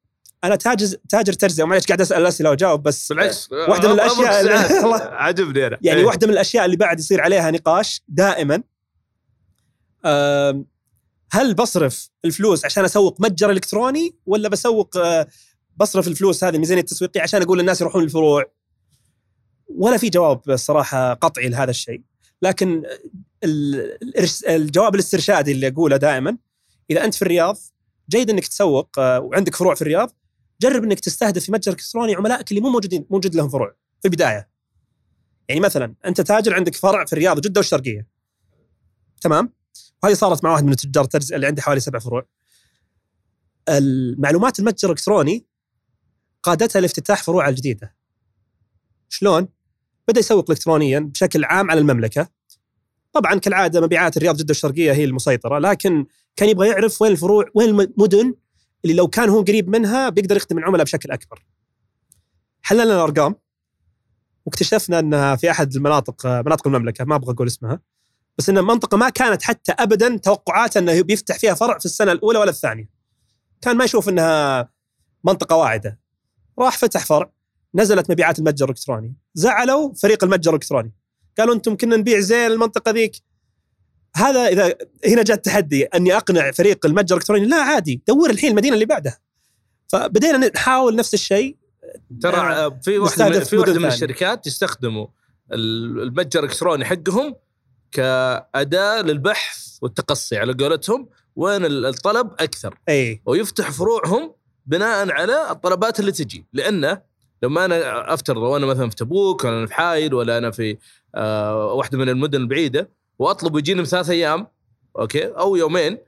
أنا تاجر تاجر تجزئة ومعليش قاعد أسأل الأسئلة وأجاوب بس بالعكس واحدة من الأشياء اللي عجبني أنا يعني إيه. واحدة من الأشياء اللي بعد يصير عليها نقاش دائما هل بصرف الفلوس عشان أسوق متجر إلكتروني ولا بسوق آه، بصرف الفلوس هذه الميزانيه التسويقيه عشان أقول للناس يروحون الفروع؟ ولا في جواب الصراحه قطعي لهذا الشيء لكن الجواب الاسترشادي اللي أقوله دائما إذا أنت في الرياض جيد إنك تسوق آه، وعندك فروع في الرياض جرب إنك تستهدف في متجر إلكتروني عملائك اللي مو موجودين موجود لهم فروع في البداية. يعني مثلا أنت تاجر عندك فرع في الرياض وجده والشرقيه تمام؟ وهذه صارت مع واحد من التجار التجزئه اللي عنده حوالي سبع فروع. المعلومات المتجر الإلكتروني قادتها لافتتاح فروع الجديدة. شلون؟ بدأ يسوق الكترونيا بشكل عام على المملكة. طبعا كالعادة مبيعات الرياض جده الشرقية هي المسيطرة لكن كان يبغى يعرف وين الفروع وين المدن اللي لو كان هو قريب منها بيقدر يخدم العملاء بشكل أكبر. حللنا الأرقام واكتشفنا أنها في أحد المناطق مناطق المملكة ما أبغى أقول اسمها. بس إن المنطقة ما كانت حتى ابدا توقعات إنه بيفتح فيها فرع في السنة الأولى ولا الثانية. كان ما يشوف إنها منطقة واعدة. راح فتح فرع نزلت مبيعات المتجر الإلكتروني. زعلوا فريق المتجر الإلكتروني. قالوا أنتم كنا نبيع زين المنطقة ذيك. هذا إذا هنا جاء التحدي أني أقنع فريق المتجر الإلكتروني لا عادي دور الحين المدينة اللي بعدها. فبدينا نحاول نفس الشيء. ترى آه، في واحدة في واحدة من. الشركات يستخدموا ال- المتجر الإلكتروني حقهم كأداة للبحث والتقصي. على قولتهم وين ال- الطلب أكثر. إي. ويفتح فروعهم بناء على الطلبات اللي تجي. لأنه لما أنا افترض وأنا مثلا في تبوك ولا أنا في حايل ولا أنا في آه واحدة من المدن البعيدة وأطلب يجيني بثلاث أيام أوكي أو يومين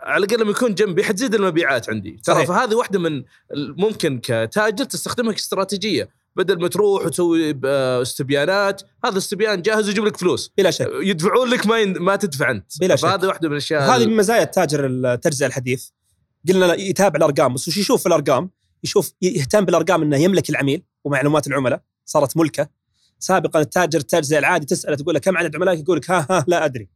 على الأقل لما يكون جنبي حتزيد المبيعات عندي. ترى. فهذه واحدة من ممكن كتاجر تستخدمها كاستراتيجية. بدل ما تروح وتسوي آه، استبيانات هذا استبيان جاهز يجيب لك فلوس. بلا شك. يدفعون لك ما ين... ما تدفع أنت. بلا شك. فهذه واحدة من الأشياء هذه من مزايا التاجر التجزئة الحديث. قلنا يتابع الأرقام بس وش يشوف في الأرقام؟ يشوف يهتم بالأرقام إنه يملك العميل ومعلومات العملاء. صارت ملكة. سابقا التاجر التجزئة العادي تسأله تقول له كم عدد عملائك؟ يقول لك ها ها لا أدري.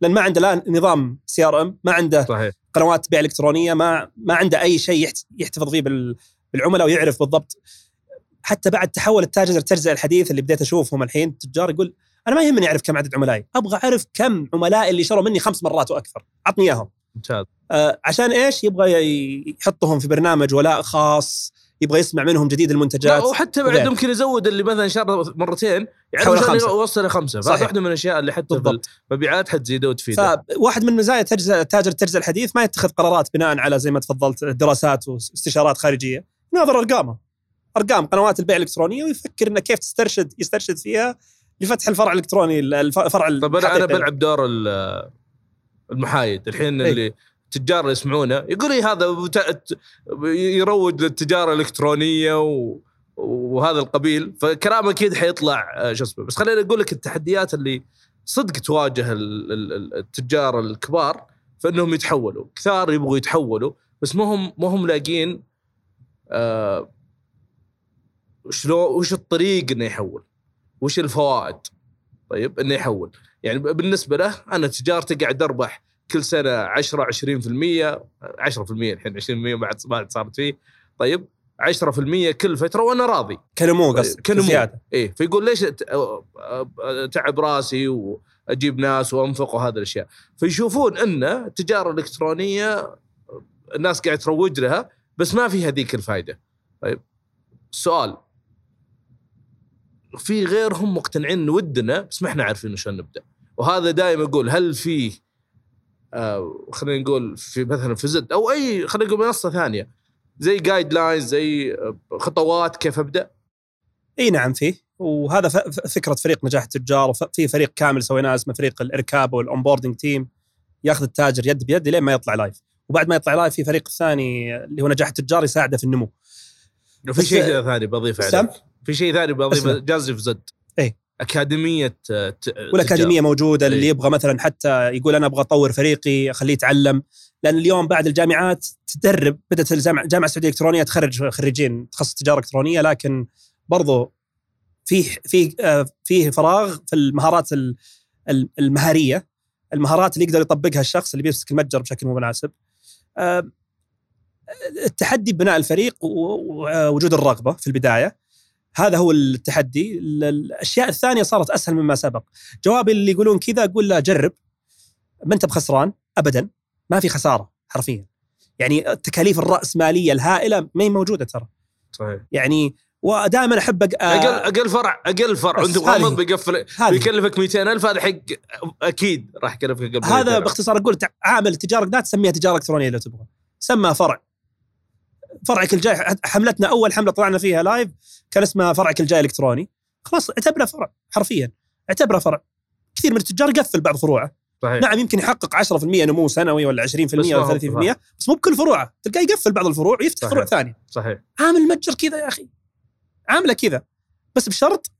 لأن ما عنده لا نظام CRM ما عنده صحيح. قنوات بيع إلكترونية ما ما عنده أي شيء يحت- يحتفظ فيه بال- بالعملاء ويعرف بالضبط. حتى بعد تحول التاجر التجزئه الحديث اللي بديت أشوفهم الحين التجار يقول أنا ما يهمني أعرف كم عدد عملائي أبغى أعرف كم عملائي اللي شروا مني خمس مرات وأكثر عطني إياهم ممتاز آه، عشان إيش؟ يبغى يحطهم في برنامج ولاء خاص، يبغى يسمع منهم جديد لا المنتجات وحتى بعد. ممكن يزود اللي مثلا شرى مرتين يعرف عشان خمسة. يوصل لخمسه صحيح. واحدة من الأشياء اللي حتى بالضبط. المبيعات حتزيده وتفيده فواحد من مزايا التجزئه تاجر التجزئه الحديث ما يتخذ قرارات بناء على زي ما تفضلت دراسات واستشارات خارجية، يناظر أرقامه. أرقام قنوات البيع الإلكترونية ويفكر إنه كيف تسترشد يسترشد فيها لفتح الفرع الإلكتروني الف- الفرع طب أنا أنا. بلعب دور ال- المحايد الحين إيه. اللي التجار اللي يسمعونه يقول لي هذا بتا- يروج للتجارة الإلكترونية و وهذا القبيل فكلامه أكيد حيطلع آه، شو اسمه بس خليني أقول لك التحديات اللي صدق تواجه ال- ال- ال- التجار الكبار فانهم يتحولوا كثار يبغوا يتحولوا بس ما هم ما هم لاقين آه شلون وش الطريق إنه يحول؟ وش الفوائد؟ طيب إنه يحول. يعني بالنسبة له أنا تجارتي قاعد أربح كل سنة 10 20% 10% الحين 20% بعد بعد صارت فيه. طيب 10% كل فترة وأنا راضي. كنمو قصدك كنمو. زيادة. إيه فيقول ليش تعب راسي وأجيب ناس وأنفق وهذه الأشياء. فيشوفون إن التجارة الإلكترونية الناس قاعد تروج لها بس ما في هذيك الفائده طيب السؤال في غيرهم مقتنعين ودنا بس ما إحنا عارفين شلون نبدأ. وهذا دائما أقول هل في آه خلينا نقول في مثلا في زد أو أي خلينا نقول منصة ثانية زي guidelines زي آه، خطوات كيف أبدأ؟ إي نعم فيه وهذا فكرة فريق نجاح التجار وفي فريق كامل سويناه اسمه فريق الإركاب وال onboarding team ياخذ التاجر يد بيد لين ما يطلع live وبعد ما يطلع live في فريق ثاني اللي هو نجاح التجار يساعده في النمو. بس- شيء ثاني بضيفه سام؟ في شيء ثاني بضيفه اسمع. جازف زد إيه. أكاديمية آه، ت- والأكاديمية موجودة اللي إيه. يبغى مثلا حتى يقول أنا أبغى أطور فريقي أخليه يتعلم لأن اليوم بعد الجامعات تدرب بدأت الجامعة الجامعة السعودية الإلكترونية تخرج خريجين تخصص تجارة إلكترونية لكن برضو فيه فيه آه، فيه فراغ في المهارات ال- ال- المهارية المهارات اللي يقدر يطبقها الشخص اللي بيمسك المتجر بشكل مناسب آه، التحدي ببناء الفريق ووجود الرغبة في البداية هذا هو التحدي. ال- الأشياء الثانية صارت أسهل مما سبق. جوابي اللي يقولون كذا أقول لا جرب. ما أنت بخسران؟ ابدا. ما في خسارة حرفيا. يعني التكاليف الراسماليه الهائلة ما هي موجودة ترى. صحيح. يعني ودائما أحب أق... أقل أقل فرع أقل فرع. هذه- مغمض بيقفل بيكلفك 200000 هذا حق أكيد راح يكلفك قبل هذا 200,000. باختصار أقول عامل تجارة لا تسميها تجارة إلكترونية لو تبغى. سمى فرع. فرعك الجاي حملتنا أول حملة طلعنا فيها لايف كان اسمها فرعك الجاي إلكتروني. خلاص اعتبره فرع حرفيا اعتبره فرع. كثير من التجار يقفل بعض فروعه. صحيح. نعم يمكن يحقق 10% نمو سنوي ولا 20% بس ما هو ولا 30% بس مو بكل فروعه. تلقاه يقفل بعض الفروع ويفتح صحيح. فروع ثانية. صحيح. عامل متجر كذا يا أخي. عامله كذا. بس بشرط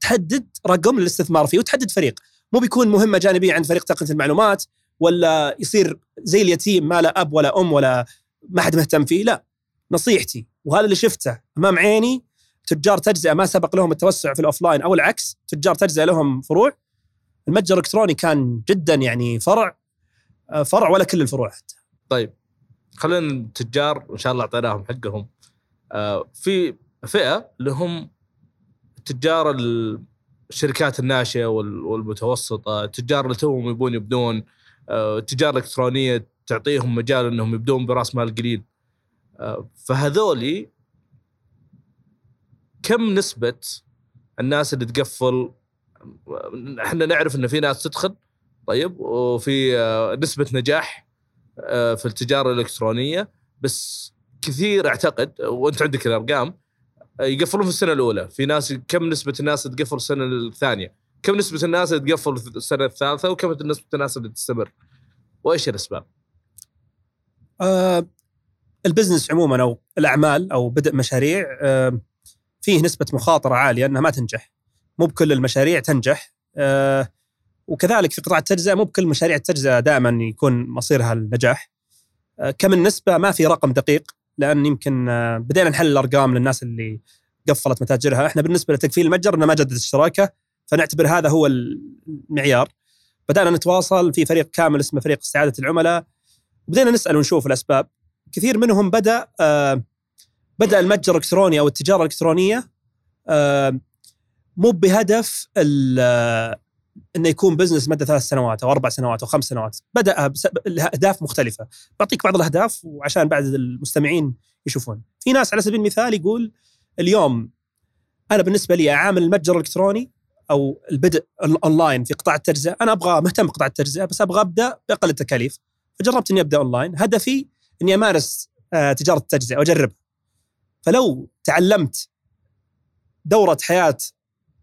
تحدد رقم للاستثمار فيه وتحدد فريق. مو بيكون مهمة جانبية عند فريق تقنيه المعلومات ولا يصير زي اليتيم ما له أب ولا أم ولا ما حد مهتم فيه لا. نصيحتي وهذا اللي شفته أمام عيني تجار تجزئة ما سبق لهم التوسع في الأوفلاين أو العكس تجار تجزئة لهم فروع. المتجر الإلكتروني كان جدا يعني فرع آه، فرع ولا كل الفروع حتى. طيب خلينا التجار إن شاء الله أعطيناهم حقهم. آه، في فئة اللي هم تجار ال- الشركات الناشئة وال- والمتوسطة، التجار اللي توهم يبون يبدون، آه، التجار الالكترونيه تعطيهم مجال إنهم يبدون براس مال قليل. فهذولي كم نسبة الناس اللي تقفل إحنا نعرف إن في ناس تدخل طيب وفي آه، نسبة نجاح آه، في التجارة الإلكترونية بس كثير أعتقد وأنت عندك الأرقام آه، يقفلون في السنة الأولى، في ناس كم نسبة الناس تقفل السنة الثانية؟ كم نسبة الناس تقفل السنة الثالثة وكم نسبة الناس اللي تستمر؟ وإيش الأسباب؟ البزنس عموما أو الأعمال أو بدء مشاريع فيه نسبة مخاطرة عالية إنها ما تنجح. مو بكل المشاريع تنجح. آه، وكذلك في قطاع التجزئة مو بكل مشاريع التجزئة دائما يكون مصيرها النجاح. آه، كم النسبة ما في رقم دقيق لأن يمكن آه، بدينا نحل الأرقام للناس اللي قفلت متاجرها. إحنا بالنسبة لتقفيل المتجر إنه ما جدد اشتراكه فنعتبر هذا هو المعيار. بدأنا نتواصل في فريق كامل اسمه فريق استعاده العملاء. بدينا نسأل ونشوف الأسباب. كثير منهم بدأ آه بدأ المتجر الإلكتروني أو التجارة الإلكترونية آه مو بهدف آه، إنه يكون بزنس مدى ثلاث سنوات أو أربع سنوات أو خمس سنوات بدأ الأهداف مختلفة. بعطيك بعض الأهداف وعشان بعد المستمعين يشوفون. في ناس على سبيل المثال يقول اليوم أنا بالنسبة لي أعامل المتجر الإلكتروني أو البدء الاونلاين في قطاع التجزئة أنا أبغى مهتم بقطاع التجزئة بس أبغى أبدأ بأقل التكاليف. فجربت إني أبدأ اونلاين هدفي إني أمارس آه، تجارة التجزئة وأجربها. فلو تعلمت دورة حياة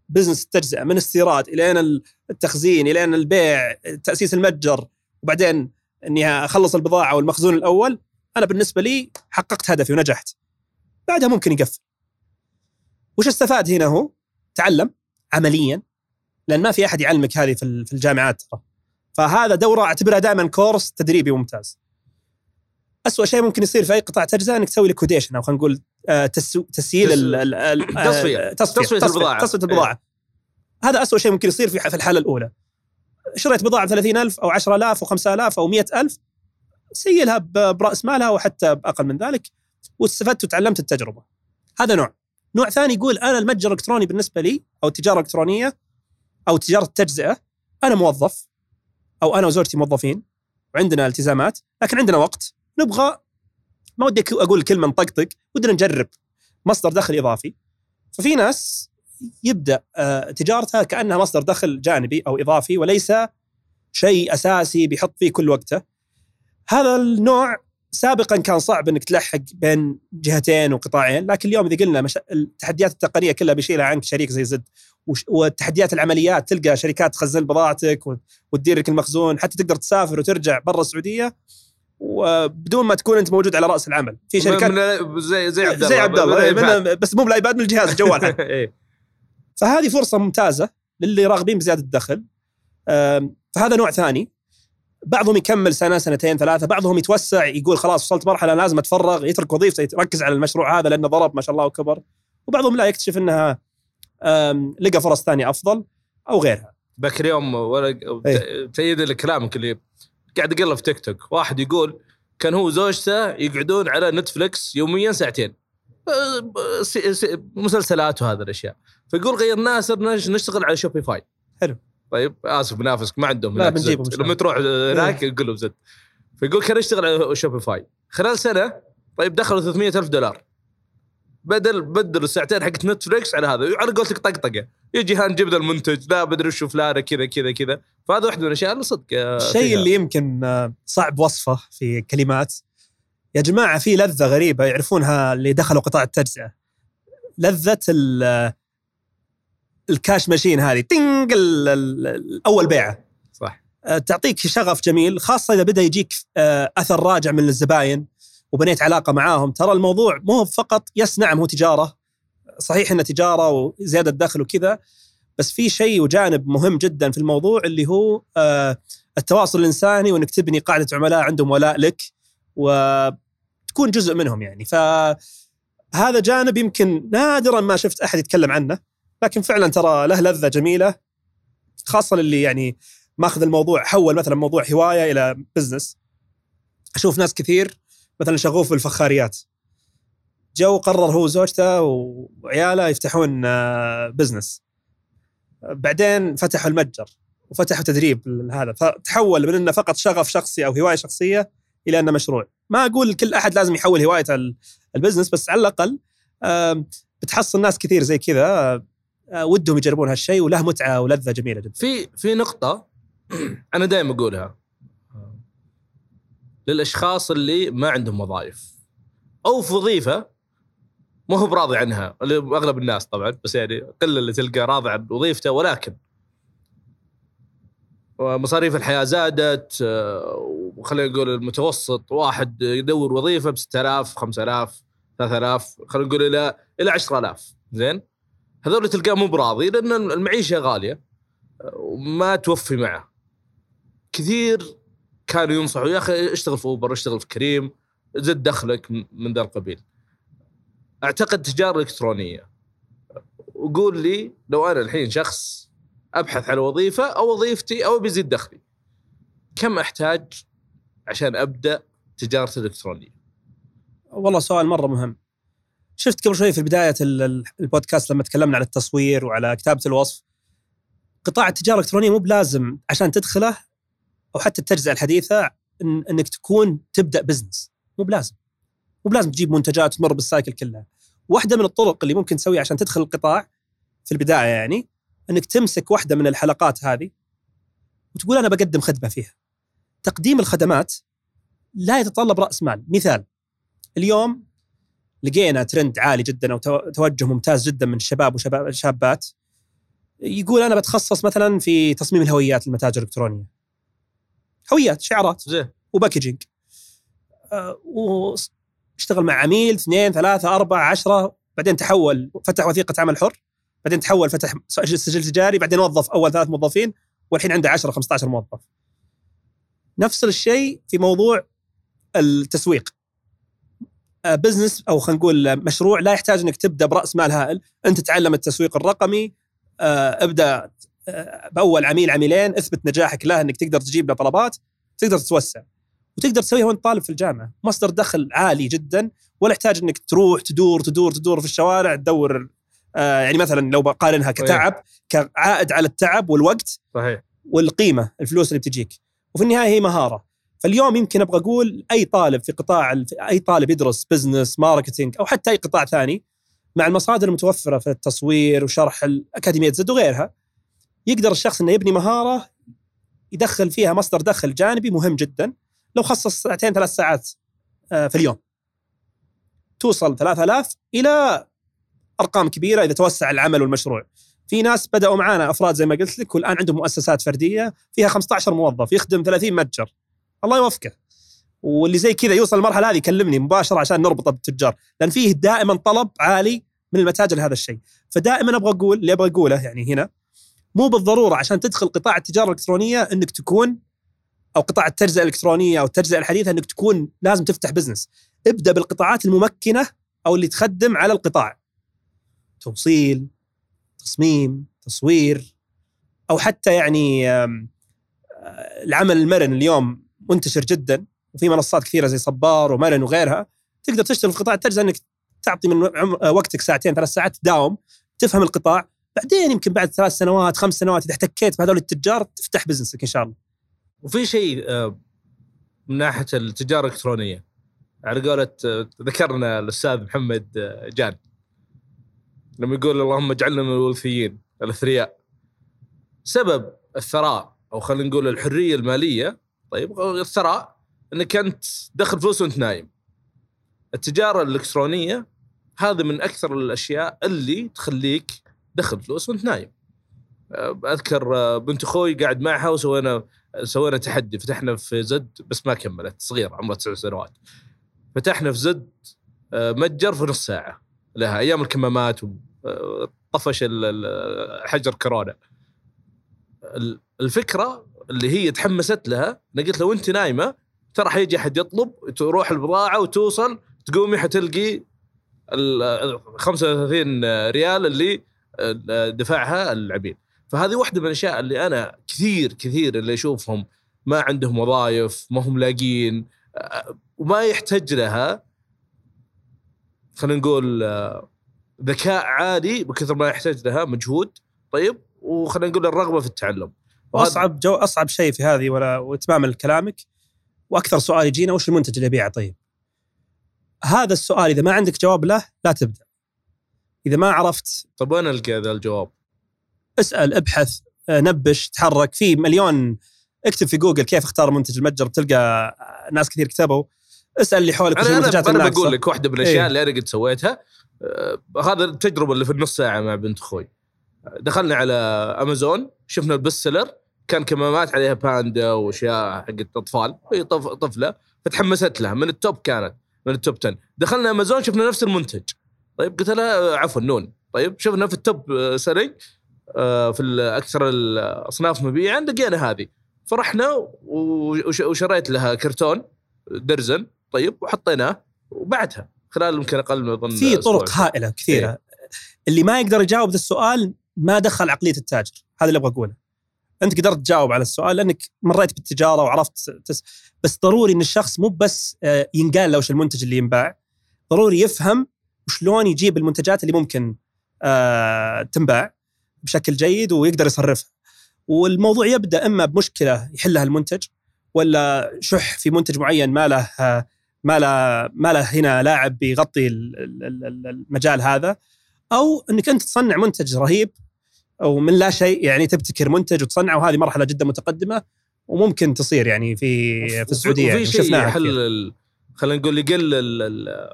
business التجزئة من استيراد إلى ان التخزين إلى ان البيع تأسيس المتجر وبعدين إني أخلص البضاعة والمخزون الأول أنا بالنسبة لي حققت هدفي ونجحت. بعدها ممكن يقفل. وش استفاد هنا هو؟ تعلم عمليا لأن ما في أحد يعلمك هذه في الجامعات ترى. فهذا دورة أعتبرها دائما course تدريبي ممتاز. أسوأ شيء ممكن يصير في أي قطاع تجزئة إنك تسوي liquidation أو خلينا نقول آه، تسييل آه، تصفية. تصفية تصفية البضاعة. تصفية البضاعة. هذا أسوأ شيء ممكن يصير في في الحالة الأولى. شريت بضاعة ب 30000 أو 10000 أو 5000 أو 100000 سيلها برأس مالها وحتى بأقل من ذلك واستفدت وتعلمت التجربة. هذا نوع. نوع ثاني يقول أنا المتجر الإلكتروني بالنسبة لي أو التجارة الإلكترونية أو تجارة التجزئة أنا موظف أو أنا وزوجتي موظفين وعندنا التزامات لكن عندنا وقت. نبغى ما ودي أقول كلمة نطقطق ودنا نجرب مصدر دخل إضافي. ففي ناس يبدأ آه، تجارتها كأنها مصدر دخل جانبي أو إضافي وليس شيء أساسي بيحط فيه كل وقته. هذا النوع سابقا كان صعب إنك تلحق بين جهتين وقطاعين لكن اليوم إذا قلنا مش... التحديات التقنية كلها بيشيلها عنك شريك زي زد. وش... والتحديات العمليات تلقى شركات تخزن بضاعتك. وتدير لك المخزون حتى تقدر تسافر وترجع برا السعودية. وبدون ما تكون انت موجود على رأس العمل. في شركات من زي زي عبد الله زي عبد الله إيه، بس مو بالايباد من الجهاز الجوال. إيه. فهذه فرصة ممتازة للي راغبين بزيادة الدخل. فهذا نوع ثاني. بعضهم يكمل سنة سنتين ثلاثة بعضهم يتوسع يقول خلاص وصلت مرحلة لازم أتفرغ يترك وظيفته يركز على المشروع هذا لأنه ضرب ما شاء الله وكبر. وبعضهم لا يكتشف إنها لقى فرص ثانية أفضل أو غيرها. ذاك اليوم ولا إيه. تأييد لكلامك اللي قاعد اقلب في تيك توك. واحد يقول كان هو وزوجته يقعدون على نتفلكس يوميا ساعتين. أه، مسلسلات وهذه الأشياء. فيقول غيرناها صرنا نش- نشتغل على شوبيفاي حلو. طيب آسف منافسك ما عندهم لا، بنجيبهم لما تروح هناك يقول له زد. فيقول كان يشتغل على شوبيفاي خلال سنة طيب دخلوا 300 ألف دولار. بدل بدلوا الساعتين حقت نتفلكس على هذا. على قولتك طقطقة. يجي ها نجيب ذا المنتج لا بدري وشو فلانه كذا كذا كذا. فهذا واحدة من الأشياء اللي صدق آه، الشيء. اللي يمكن آه، صعب وصفه في كلمات. يا جماعة في لذة غريبة يعرفونها اللي دخلوا قطاع التجزئة. لذة ال- ال cash machine هذه. ال- أول بيعة. صح. آه، تعطيك شغف جميل خاصة إذا بدأ يجيك آه، أثر راجع من الزباين. وبنيت علاقة معاهم. ترى الموضوع مو فقط بس نعم هو تجارة صحيح إنه تجارة وزيادة دخل وكذا بس في شيء وجانب مهم جدا في الموضوع اللي هو آه، التواصل الإنساني وإنك تبني قاعدة عملاء عندهم ولاء لك وتكون جزء منهم يعني. فهذا جانب يمكن نادرا ما شفت أحد يتكلم عنه لكن فعلا ترى له لذة جميلة خاصة للي يعني ماخذ الموضوع حول مثلا موضوع هواية إلى بزنس أشوف ناس كثير مثلا شغوف بالفخاريات. جو قرر هو وزوجته وعياله يفتحون آه، business بعدين فتحوا المتجر وفتحوا تدريب هذا. فتحول من إنه فقط شغف شخصي أو هواية شخصية إلى إنه مشروع. ما أقول كل أحد لازم يحول هوايته ال- ال business بس على الأقل بتحصل ناس كثير زي كذا آه، ودهم يجربون هالشيء وله متعة ولذة جميلة جدا. في في نقطة أنا دائما أقولها. للأشخاص اللي ما عندهم وظائف. أو في وظيفة ما هو براضي عنها أغلب الناس طبعا بس يعني قله اللي تلقى راضي عن وظيفته ولكن. مصاريف الحياة زادت آه، وخلينا نقول المتوسط واحد يدور وظيفة ب 6000 5000 3000 خلينا نقول إلى إلى 10000 زين؟ هذول تلقاه مو براضي لأن المعيشة غالية آه، وما توفي معه. كثير كانوا ينصحوا يا أخي اشتغل في اوبر اشتغل في كريم زد دخلك من- ذا القبيل. أعتقد تجارة إلكترونية. وقول لي لو أنا الحين شخص أبحث عن وظيفة أو وظيفتي أو بيزيد دخلي. كم أحتاج عشان أبدأ تجارتي الالكترونيه؟ والله سؤال مرة مهم. شفت قبل شوي في بداية ال- ال- البودكاست لما تكلمنا عن التصوير وعلى كتابة الوصف قطاع التجارة الإلكترونية مو بلازم عشان تدخله أو حتى التجزئه الحديثة إن إنك تكون تبدأ business مو بلازم. مو بلازم تجيب منتجات وتمر بال cycle كلها واحدة من الطرق اللي ممكن تسويها عشان تدخل القطاع في البداية يعني إنك تمسك واحدة من الحلقات هذه وتقول أنا بقدم خدمة فيها. تقديم الخدمات لا يتطلب رأس مال. مثال اليوم لقينا ترند عالي جدا أو تو- توجه ممتاز جدا من الشباب وشباب الشابات يقول أنا بتخصص مثلا في تصميم الهويات للمتاجر الإلكترونية. هويات شعارات زين. و packaging. آه، واشتغل مع عميل اثنين ثلاثة أربعة عشرة بعدين تحول فتح وثيقة عمل حر بعدين تحول فتح سجل تجاري بعدين وظف أول ثلاث موظفين والحين عنده 10 15 موظف. نفس الشيء في موضوع التسويق. آه، بزنس أو خلينا نقول آه، مشروع لا يحتاج إنك تبدأ برأس مال هائل، أنت تعلم التسويق الرقمي آه، ابدأ آه، بأول عميل عميلين إثبت نجاحك له إنك تقدر تجيب له طلبات تقدر تتوسع. وتقدر تسويها وأنت طالب في الجامعة، مصدر دخل عالي جدا ولا يحتاج إنك تروح تدور تدور تدور في الشوارع تدور آه، يعني مثلا لو بقارنها كتعب كعائد على التعب والوقت صحيح. والقيمة الفلوس اللي بتجيك. وفي النهاية هي مهارة. فاليوم يمكن أبغى أقول أي طالب في قطاع أي طالب يدرس business marketing أو حتى أي قطاع ثاني مع المصادر المتوفرة في التصوير وشرح الاكاديميه زد وغيرها يقدر الشخص إنه يبني مهارة يدخل فيها مصدر دخل جانبي مهم جدا لو خصص ساعتين ثلاث ساعات آه، في اليوم. توصل 3000 إلى أرقام كبيرة إذا توسع العمل والمشروع. في ناس بدأوا معانا أفراد زي ما قلت لك والآن عندهم مؤسسات فردية فيها 15 موظف يخدم 30 متجر. الله يوفقه. واللي زي كذا يوصل المرحله هذه يكلمني مباشرة عشان نربطه بالتجار لأن فيه دائما طلب عالي من المتاجر لهذا الشيء. فدائما أبغى أقول اللي أبغى أقوله يعني هنا مو بالضرورة عشان تدخل قطاع التجارة الإلكترونية إنك تكون أو قطاع التجزئه الإلكترونية أو التجزئه الحديثة إنك تكون لازم تفتح بزنس ابدأ بالقطاعات الممكنة أو اللي تخدم على القطاع. توصيل تصميم تصوير أو حتى يعني العمل المرن اليوم منتشر جدا وفي منصات كثيرة زي صبار ومرن وغيرها. تقدر تشتغل في قطاع التجزئه إنك تعطي من وقتك ساعتين ثلاث ساعات تداوم تفهم القطاع بعدين يمكن بعد ثلاث سنوات خمس سنوات إذا احتكيت بهذول التجار تفتح بزنسك إن شاء الله. وفي شيء آه، من ناحية التجارة الإلكترونية. على قولة آه، ذكرنا الأستاذ محمد آه، جان. لما يقول اللهم اجعلنا من الوثيين الأثرياء. سبب الثراء أو خلينا نقول الحرية المالية طيب الثراء إنك أنت دخل فلوس وأنت نايم. التجارة الإلكترونية هذا من أكثر الأشياء اللي تخليك دخل فلوس وانت نايم. أذكر بنت أخوي قاعد معها وسوينا سوينا تحدي فتحنا في زد بس ما كملت صغيرة عمرها تسع سنوات. فتحنا في زد متجر في نص ساعة لها أيام الكمامات طفش حجر كورونا. الفكرة اللي هي تحمست لها أنا قلت لو انت نايمة ترى حيجي أحد يطلب تروح البضاعة وتوصل تقومي حتلقي ال 35 ريال اللي دفعها العميل فهذه واحدة من الأشياء اللي أنا كثير كثير اللي أشوفهم ما عندهم وظائف ما هم لاقين وما يحتاج لها خلينا نقول ذكاء عالي بكثر ما يحتاج لها مجهود طيب وخلينا نقول الرغبة في التعلم وأصعب جو أصعب شيء في هذه ولا واتماما لكلامك وأكثر سؤال يجينا وش المنتج اللي ابيعه طيب؟ هذا السؤال إذا ما عندك جواب له لا تبدأ. إذا ما عرفت. طيب وين ألقى ذا الجواب؟ اسأل ابحث آه، نبش تحرك. في مليون اكتب في جوجل كيف اختار منتج المتجر بتلقى ناس كثير كتبوا. اسأل اللي حولك أنا أنا, أنا بقول لك واحدة من الأشياء إيه؟ اللي أنا قد سويتها. آه هذا التجربة اللي في النص ساعة مع بنت أخوي دخلنا على أمازون شفنا ال best seller. كان كمامات عليها باندا وأشياء حقت أطفال. هي طفلة فتحمست لها. من ال top كانت من ال top 10 دخلنا أمازون شفنا نفس المنتج. طيب قلت لها عفوا نون. طيب شفنا في ال top selling آه، في أكثر الأصناف مبيعا لقينا هذه. فرحنا وشريت لها كرتون درزن طيب وحطيناه وبعدها خلال يمكن أقل من أظن في طرق هائلة كثيرة. إيه؟ اللي ما يقدر يجاوب ذا السؤال ما دخل عقلية التاجر. هذا اللي أبغى أقوله. أنت قدرت تجاوب على السؤال لأنك مريت بالتجارة وعرفت تس... بس ضروري إن الشخص مو بس آه، ينقال له وش المنتج اللي ينباع. ضروري يفهم وشلون يجيب المنتجات اللي ممكن آه تنباع بشكل جيد ويقدر يصرفها. والموضوع يبدأ إما بمشكلة يحلها المنتج ولا شح في منتج معين ما له ما له ما له هنا لاعب بيغطي المجال هذا. أو إنك أنت تصنع منتج رهيب أو من لا شيء يعني تبتكر منتج وتصنعه وهذه مرحلة جدا متقدمة وممكن تصير يعني في في السعودية يعني شفناها يحل خلينا نقول يقل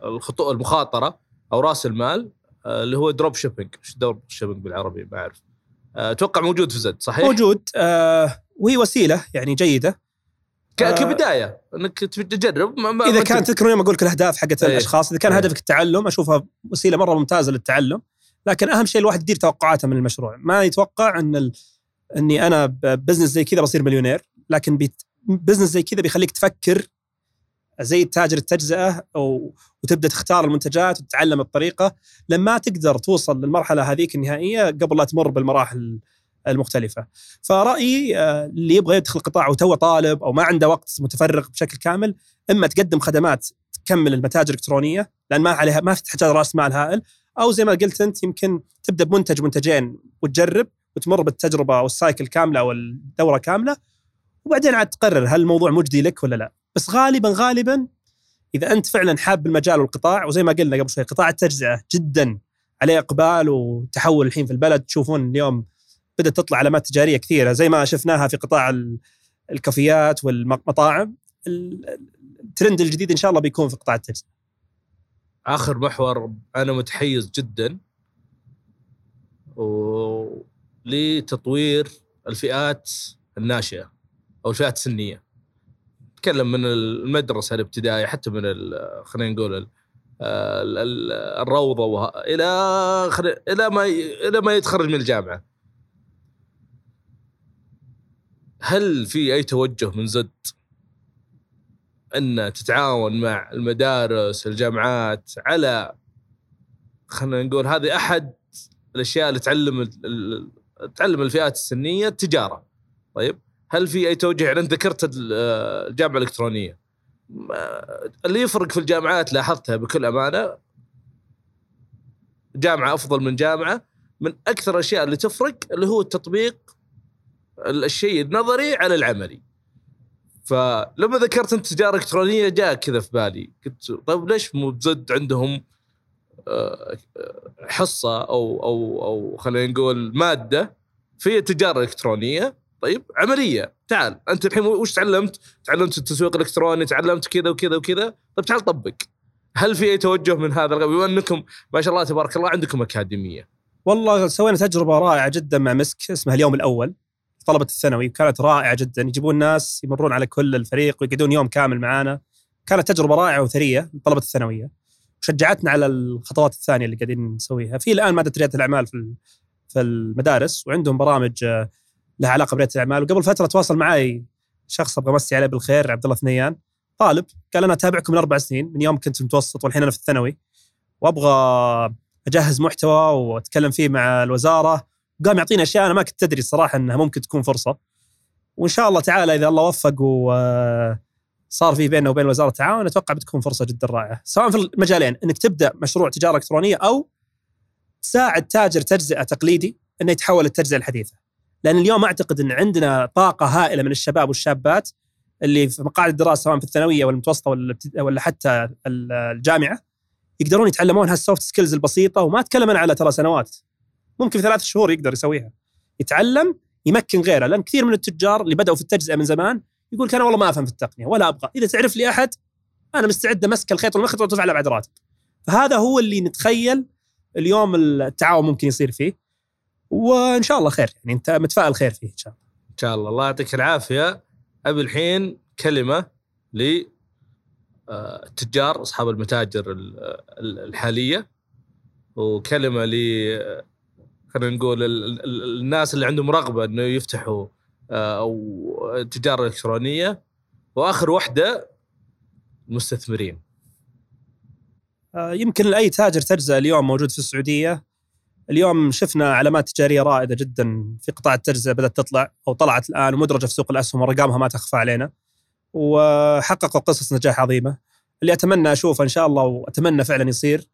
الخطوط المخاطرة. أو رأس المال آه، اللي هو drop shipping إيش drop shipping بالعربي؟ ما أعرف. آه، أتوقع موجود في زد صحيح؟ موجود. آه وهي وسيلة يعني جيدة. آه كبداية. إنك تجرب ما إذا كان تذكرون يوم أقول لك الأهداف حقت أيه. الأشخاص إذا كان أيه. هدفك التعلم أشوفها وسيلة مرة ممتازة للتعلم. لكن أهم شيء الواحد يدير توقعاته من المشروع. ما يتوقع إن ال... إني أنا business زي كذا بصير مليونير. لكن بيت... business زي كذا بيخليك تفكر زي تاجر التجزئة وتبدأ تختار المنتجات وتتعلم الطريقة لما تقدر توصل للمرحلة هذيك النهائية قبل لا تمر بالمراحل المختلفة. فرأيي آه، اللي يبغى يدخل القطاع وتو طالب أو ما عنده وقت متفرغ بشكل كامل إما تقدم خدمات تكمل المتاجر الإلكترونية لأن ما عليها ما تحتاج راس مال هائل أو زي ما قلت أنت يمكن تبدأ بمنتج منتجين وتجرب وتمر بالتجربة أو السايكل كاملة أو الدورة كاملة وبعدين عاد تقرر هل الموضوع مجدي لك ولا لا بس غالبا غالبا إذا أنت فعلا حاب المجال والقطاع وزي ما قلنا قبل شوي قطاع التجزئة جدا عليه إقبال وتحول الحين في البلد تشوفون اليوم بدأت تطلع علامات تجارية كثيرة زي ما شفناها في قطاع الكافيات والمطاعم الترند الجديد إن شاء الله بيكون في قطاع التجزئة. آخر محور أنا متحيز جدا لتطوير الفئات الناشئة أو الفئات السنية. نتكلم من المدرسة الابتدائية حتى من خلينا نقول الروضة إلى إلى ما إلى ما يتخرج من الجامعة. هل في أي توجه من زد أن تتعاون مع المدارس الجامعات على خلينا نقول هذه أحد الأشياء اللي تعلم تعلم الفئات السنية؟ التجارة. طيب. هل في أي توجه انت ذكرت الجامعة الإلكترونية. اللي يفرق في الجامعات لاحظتها بكل أمانة جامعة أفضل من جامعة من أكثر الأشياء اللي تفرق اللي هو التطبيق الشيء النظري على العملي. فلما ذكرت أنت تجارة إلكترونية جاء كذا في بالي. قلت طيب ليش مو بزد عندهم آه، حصة أو أو أو خلينا نقول مادة في التجاره الالكترونيه طيب عملية. تعال أنت الحين وش تعلمت؟ تعلمت التسويق الإلكتروني تعلمت كذا وكذا وكذا. طيب تعال طبق. هل في أي توجه من هذا بما أنكم ما شاء الله تبارك الله عندكم أكاديمية؟ والله سوينا تجربة رائعة جدا مع مسك اسمها اليوم الأول طلبة الثانوي. وكانت رائعة جدا. يجيبون ناس يمرون على كل الفريق ويقعدون يوم كامل معانا. كانت تجربة رائعة وثرية لطلبة الثانوية. وشجعتنا على الخطوات الثانية اللي قاعدين نسويها. في الآن ماده رياده الأعمال في في المدارس وعندهم برامج آه، لها علاقة بريادة الأعمال. وقبل فترة تواصل معي شخص أبغى أمسي عليه بالخير عبد الله ثنيان. طالب قال أنا أتابعكم من أربع سنين من يوم كنت متوسط والحين أنا في الثانوي. وأبغى أجهز محتوى وأتكلم فيه مع الوزارة. قام يعطينا أشياء أنا ما كنت أدري الصراحه إنها ممكن تكون فرصة. وإن شاء الله تعالى إذا الله وفق وصار في بيننا وبين وزارة التعاون أتوقع بتكون فرصة جدا رائعة. سواء في المجالين إنك تبدأ مشروع تجارة إلكترونية أو تساعد تاجر تجزئة تقليدي إنه يتحول للتجزئة الحديثة. لأن اليوم أعتقد إن عندنا طاقة هائلة من الشباب والشابات اللي في مقاعد الدراسة سواء في الثانوية ولا المتوسطه ولا ولا حتى الجامعة يقدرون يتعلمون هال soft skills البسيطة وما أتكلم أنا على ترى سنوات. ممكن في ثلاث شهور يقدر يسويها. يتعلم يمكن غيره لأن كثير من التجار اللي بدأوا في التجزئة من زمان يقول أنا والله ما أفهم في التقنية ولا أبغى. إذا تعرف لي أحد أنا مستعد أمسك الخيط والمخيط وأدفع له بعد راتب. فهذا هو اللي نتخيل اليوم التعاون ممكن يصير فيه. وإن شاء الله خير. يعني أنت متفائل خير فيه إن شاء الله. إن شاء الله. الله يعطيك العافية. أبي الحين كلمة ل التجار أصحاب المتاجر الحالية. وكلمة ل خلينا نقول الناس اللي عندهم رغبة إنه يفتحوا آه، أو تجارة إلكترونية. وآخر واحدة المستثمرين. آه، يمكن لأي تاجر تجزئه اليوم موجود في السعودية اليوم شفنا علامات تجارية رائدة جدا في قطاع التجزئة بدأت تطلع أو طلعت الآن ومدرجة في سوق الأسهم وارقامها ما تخفى علينا وحققوا قصص نجاح عظيمة. اللي أتمنى أشوفه إن شاء الله وأتمنى فعلا يصير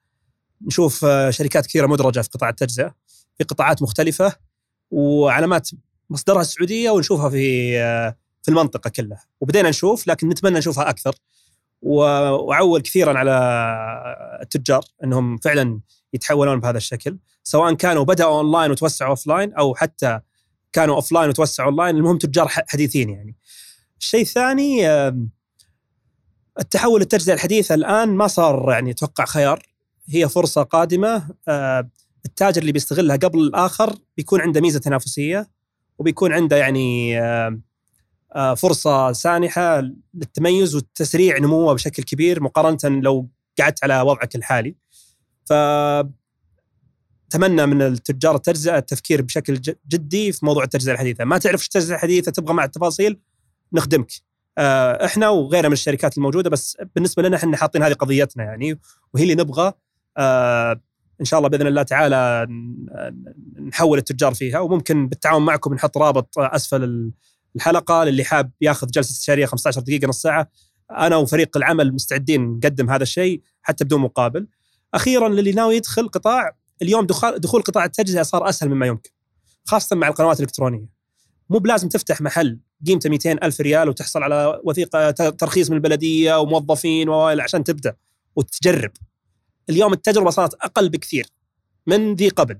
نشوف شركات كثيرة مدرجة في قطاع التجزئة في قطاعات مختلفة وعلامات مصدرها السعودية ونشوفها في في المنطقة كلها. وبدينا نشوف لكن نتمنى نشوفها أكثر. وأعول كثيرا على التجار إنهم فعلا يتحولون بهذا الشكل سواء كانوا بدأوا اونلاين وتوسعوا offline أو حتى كانوا offline وتوسعوا اونلاين المهم تجار حديثين يعني الشيء الثاني التحول للتجزئه الحديثه الآن ما صار يعني أتوقع خيار هي فرصة قادمة التاجر اللي بيستغلها قبل الآخر بيكون عنده ميزة تنافسية وبيكون عنده يعني آه، آه، فرصة سانحة للتميز وتسريع نموه بشكل كبير مقارنة لو قعدت على وضعك الحالي. ف اتمنى من التجار التجزئه التفكير بشكل جدي في موضوع التجزئة الحديثة، ما تعرف التجزئة الحديثة تبغى مع التفاصيل نخدمك. آه، إحنا وغيرها من الشركات الموجودة بس بالنسبة لنا إحنا حاطين هذه قضيتنا يعني وهي اللي نبغى إن شاء الله بإذن الله تعالى نحول التجار فيها وممكن بالتعاون معكم نحط رابط أسفل الحلقة للي حاب ياخذ جلسة استشارية 15 دقيقة نص ساعة أنا وفريق العمل مستعدين نقدم هذا الشيء حتى بدون مقابل. أخيرا للي ناوي يدخل قطاع اليوم دخول دخول قطاع التجزئة صار أسهل مما يمكن خاصة مع القنوات الإلكترونية. مو بلازم تفتح محل قيمته 200 ألف ريال وتحصل على وثيقة ترخيص من البلدية وموظفين عشان تبدأ وتجرب. اليوم التجربة صارت أقل بكثير من ذي قبل.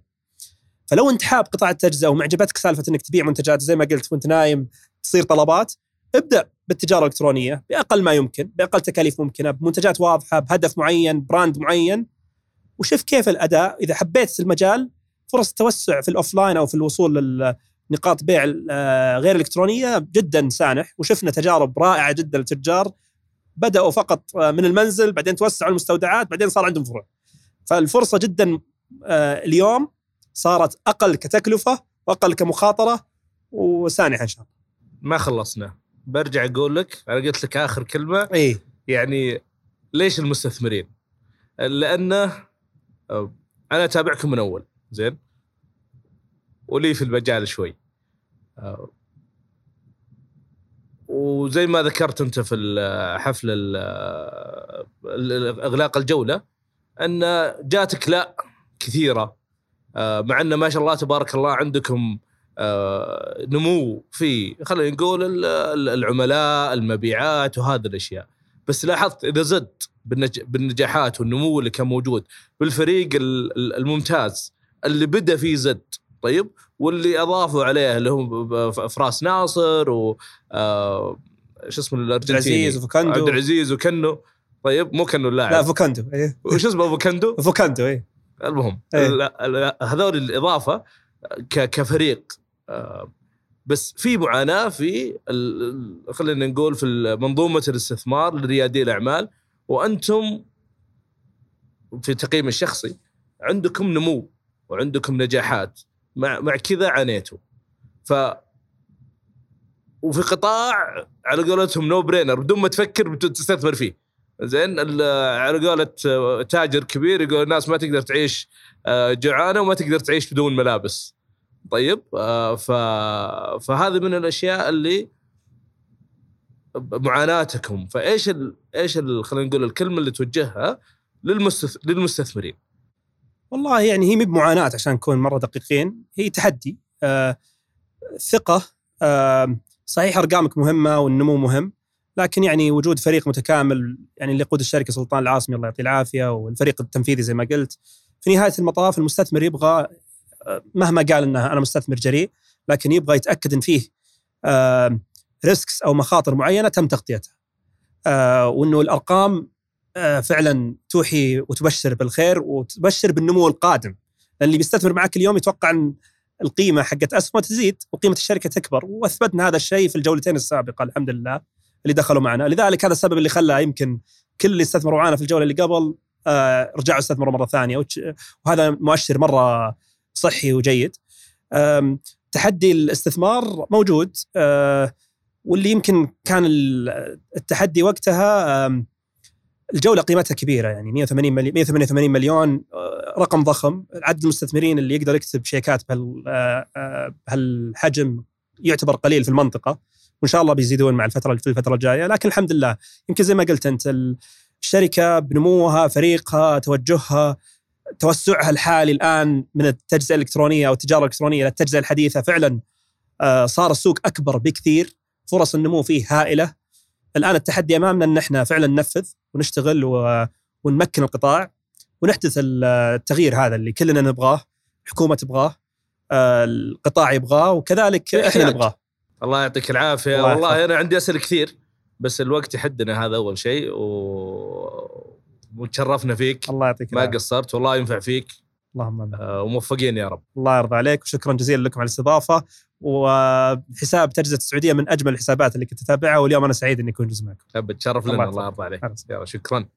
فلو أنت حاب قطاع التجزئة ومعجبتك سالفة إنك تبيع منتجات زي ما قلت وأنت نايم تصير طلبات ابدأ بالتجارة الإلكترونية بأقل ما يمكن بأقل تكاليف ممكنة بمنتجات واضحة بهدف معين brand معين. وشوف كيف الأداء. إذا حبيت المجال فرص التوسع في ال offline أو في الوصول لنقاط بيع آه، غير إلكترونية جدا سانح. وشفنا تجارب رائعة جدا للتجار. بدأوا فقط آه، من المنزل بعدين توسعوا المستودعات بعدين صار عندهم فروع. فالفرصة جدا آه، اليوم صارت أقل كتكلفة وأقل كمخاطرة وسانحة إن شاء الله. ما خلصنا. برجع أقول لك أنا قلت لك آخر كلمة. اي يعني ليش المستثمرين؟ لأنه أنا أتابعكم من أول. زين؟ ولي في المجال شوي. وزي ما ذكرت أنت في حفل اغلاق الجولة أن جاتك لا كثيرة. مع انه ما شاء الله تبارك الله عندكم نمو في خلينا نقول العملاء المبيعات وهذه الأشياء. بس لاحظت إذا زد بالنجاحات والنمو اللي كان موجود بالفريق الممتاز اللي بدأ فيه زد طيب؟ واللي أضافوا عليه اللي هم فراس ناصر و آه، شو اسمه الأرجنتيني؟ عبد العزيز عبد العزيز وكنو طيب؟ مو كنو اللاعب لا فوكاندو إيه. وش اسمه فوكاندو؟ فوكاندو إيه. المهم إيه. هذول الإضافة كفريق آه، بس في معاناة في خلينا نقول في منظومة الاستثمار لريادي الأعمال وأنتم في تقييم الشخصي عندكم نمو وعندكم نجاحات. مع مع كذا عانيتوا. ف وفي قطاع على قولتهم نو برينر بدون ما تفكر تستثمر فيه. زين على قولة تاجر كبير يقول الناس ما تقدر تعيش آه، جوعانة وما تقدر تعيش بدون ملابس. طيب آه، ف... فهذه من الأشياء اللي معاناتكم. فإيش ال... إيش. خلينا نقول الكلمة اللي توجهها للمستث... للمستثمرين؟ والله يعني هي مي بمعاناة عشان نكون مرة دقيقين. هي تحدي. آه ثقة. آه صحيح أرقامك مهمة والنمو مهم لكن يعني وجود فريق متكامل يعني اللي يقود الشركة سلطان العاصمي الله يعطيه العافية والفريق التنفيذي زي ما قلت في نهاية المطاف المستثمر يبغى مهما قال إنه أنا مستثمر جريء لكن يبغى يتأكد إن فيه risks أو مخاطر معينة تم تغطيتها. آه، وإنه الأرقام آه، فعلا توحي وتبشر بالخير وتبشر بالنمو القادم. لأن اللي بيستثمر معك اليوم يتوقع إن القيمة حقت اسهمه تزيد وقيمة الشركة تكبر. وأثبتنا هذا الشيء في الجولتين السابقة الحمد لله اللي دخلوا معنا. لذلك هذا السبب اللي خلى يمكن كل اللي استثمروا معنا في الجولة اللي قبل آه رجعوا استثمروا مرة ثانية. وهذا مؤشر مرة صحي وجيد. تحدي الاستثمار موجود. آه واللي يمكن كان التحدي وقتها الجولة قيمتها كبيرة يعني 180 مليون 188 مليون آه، رقم ضخم. عدد المستثمرين اللي يقدر يكتب شيكات آه، آه، بهالحجم يعتبر قليل في المنطقة وإن شاء الله بيزيدون مع الفترة في الفترة الجاية. لكن الحمد لله يمكن زي ما قلت أنت الشركة بنموها فريقها توجهها توسعها الحالي الآن من التجزئة الإلكترونية أو التجارة الإلكترونية إلى التجزئة الحديثة فعلا صار السوق أكبر بكثير. فرص النمو فيه هائلة. الآن التحدي أمامنا إن إحنا فعلا ننفذ ونشتغل ونمكن القطاع ونحدث التغيير هذا اللي كلنا نبغاه الحكومة تبغاه القطاع يبغاه وكذلك إحنا نبغاه. الله يعطيك العافية. الله والله. أنا عندي أسئلة كثير بس الوقت يحدنا هذا أول شيء و... وتشرفنا فيك. الله يعطيك ما قصرت والله ينفع فيك. اللهم آه وموفقين يا رب. الله يرضى عليك وشكرا جزيلا لكم على الاستضافة. وحساب تجزئه السعودية من أجمل الحسابات اللي كنت أتابعها واليوم أنا سعيد إني أكون جزء معكم. ابد تشرف لنا الله يرضى عليك. شكرا.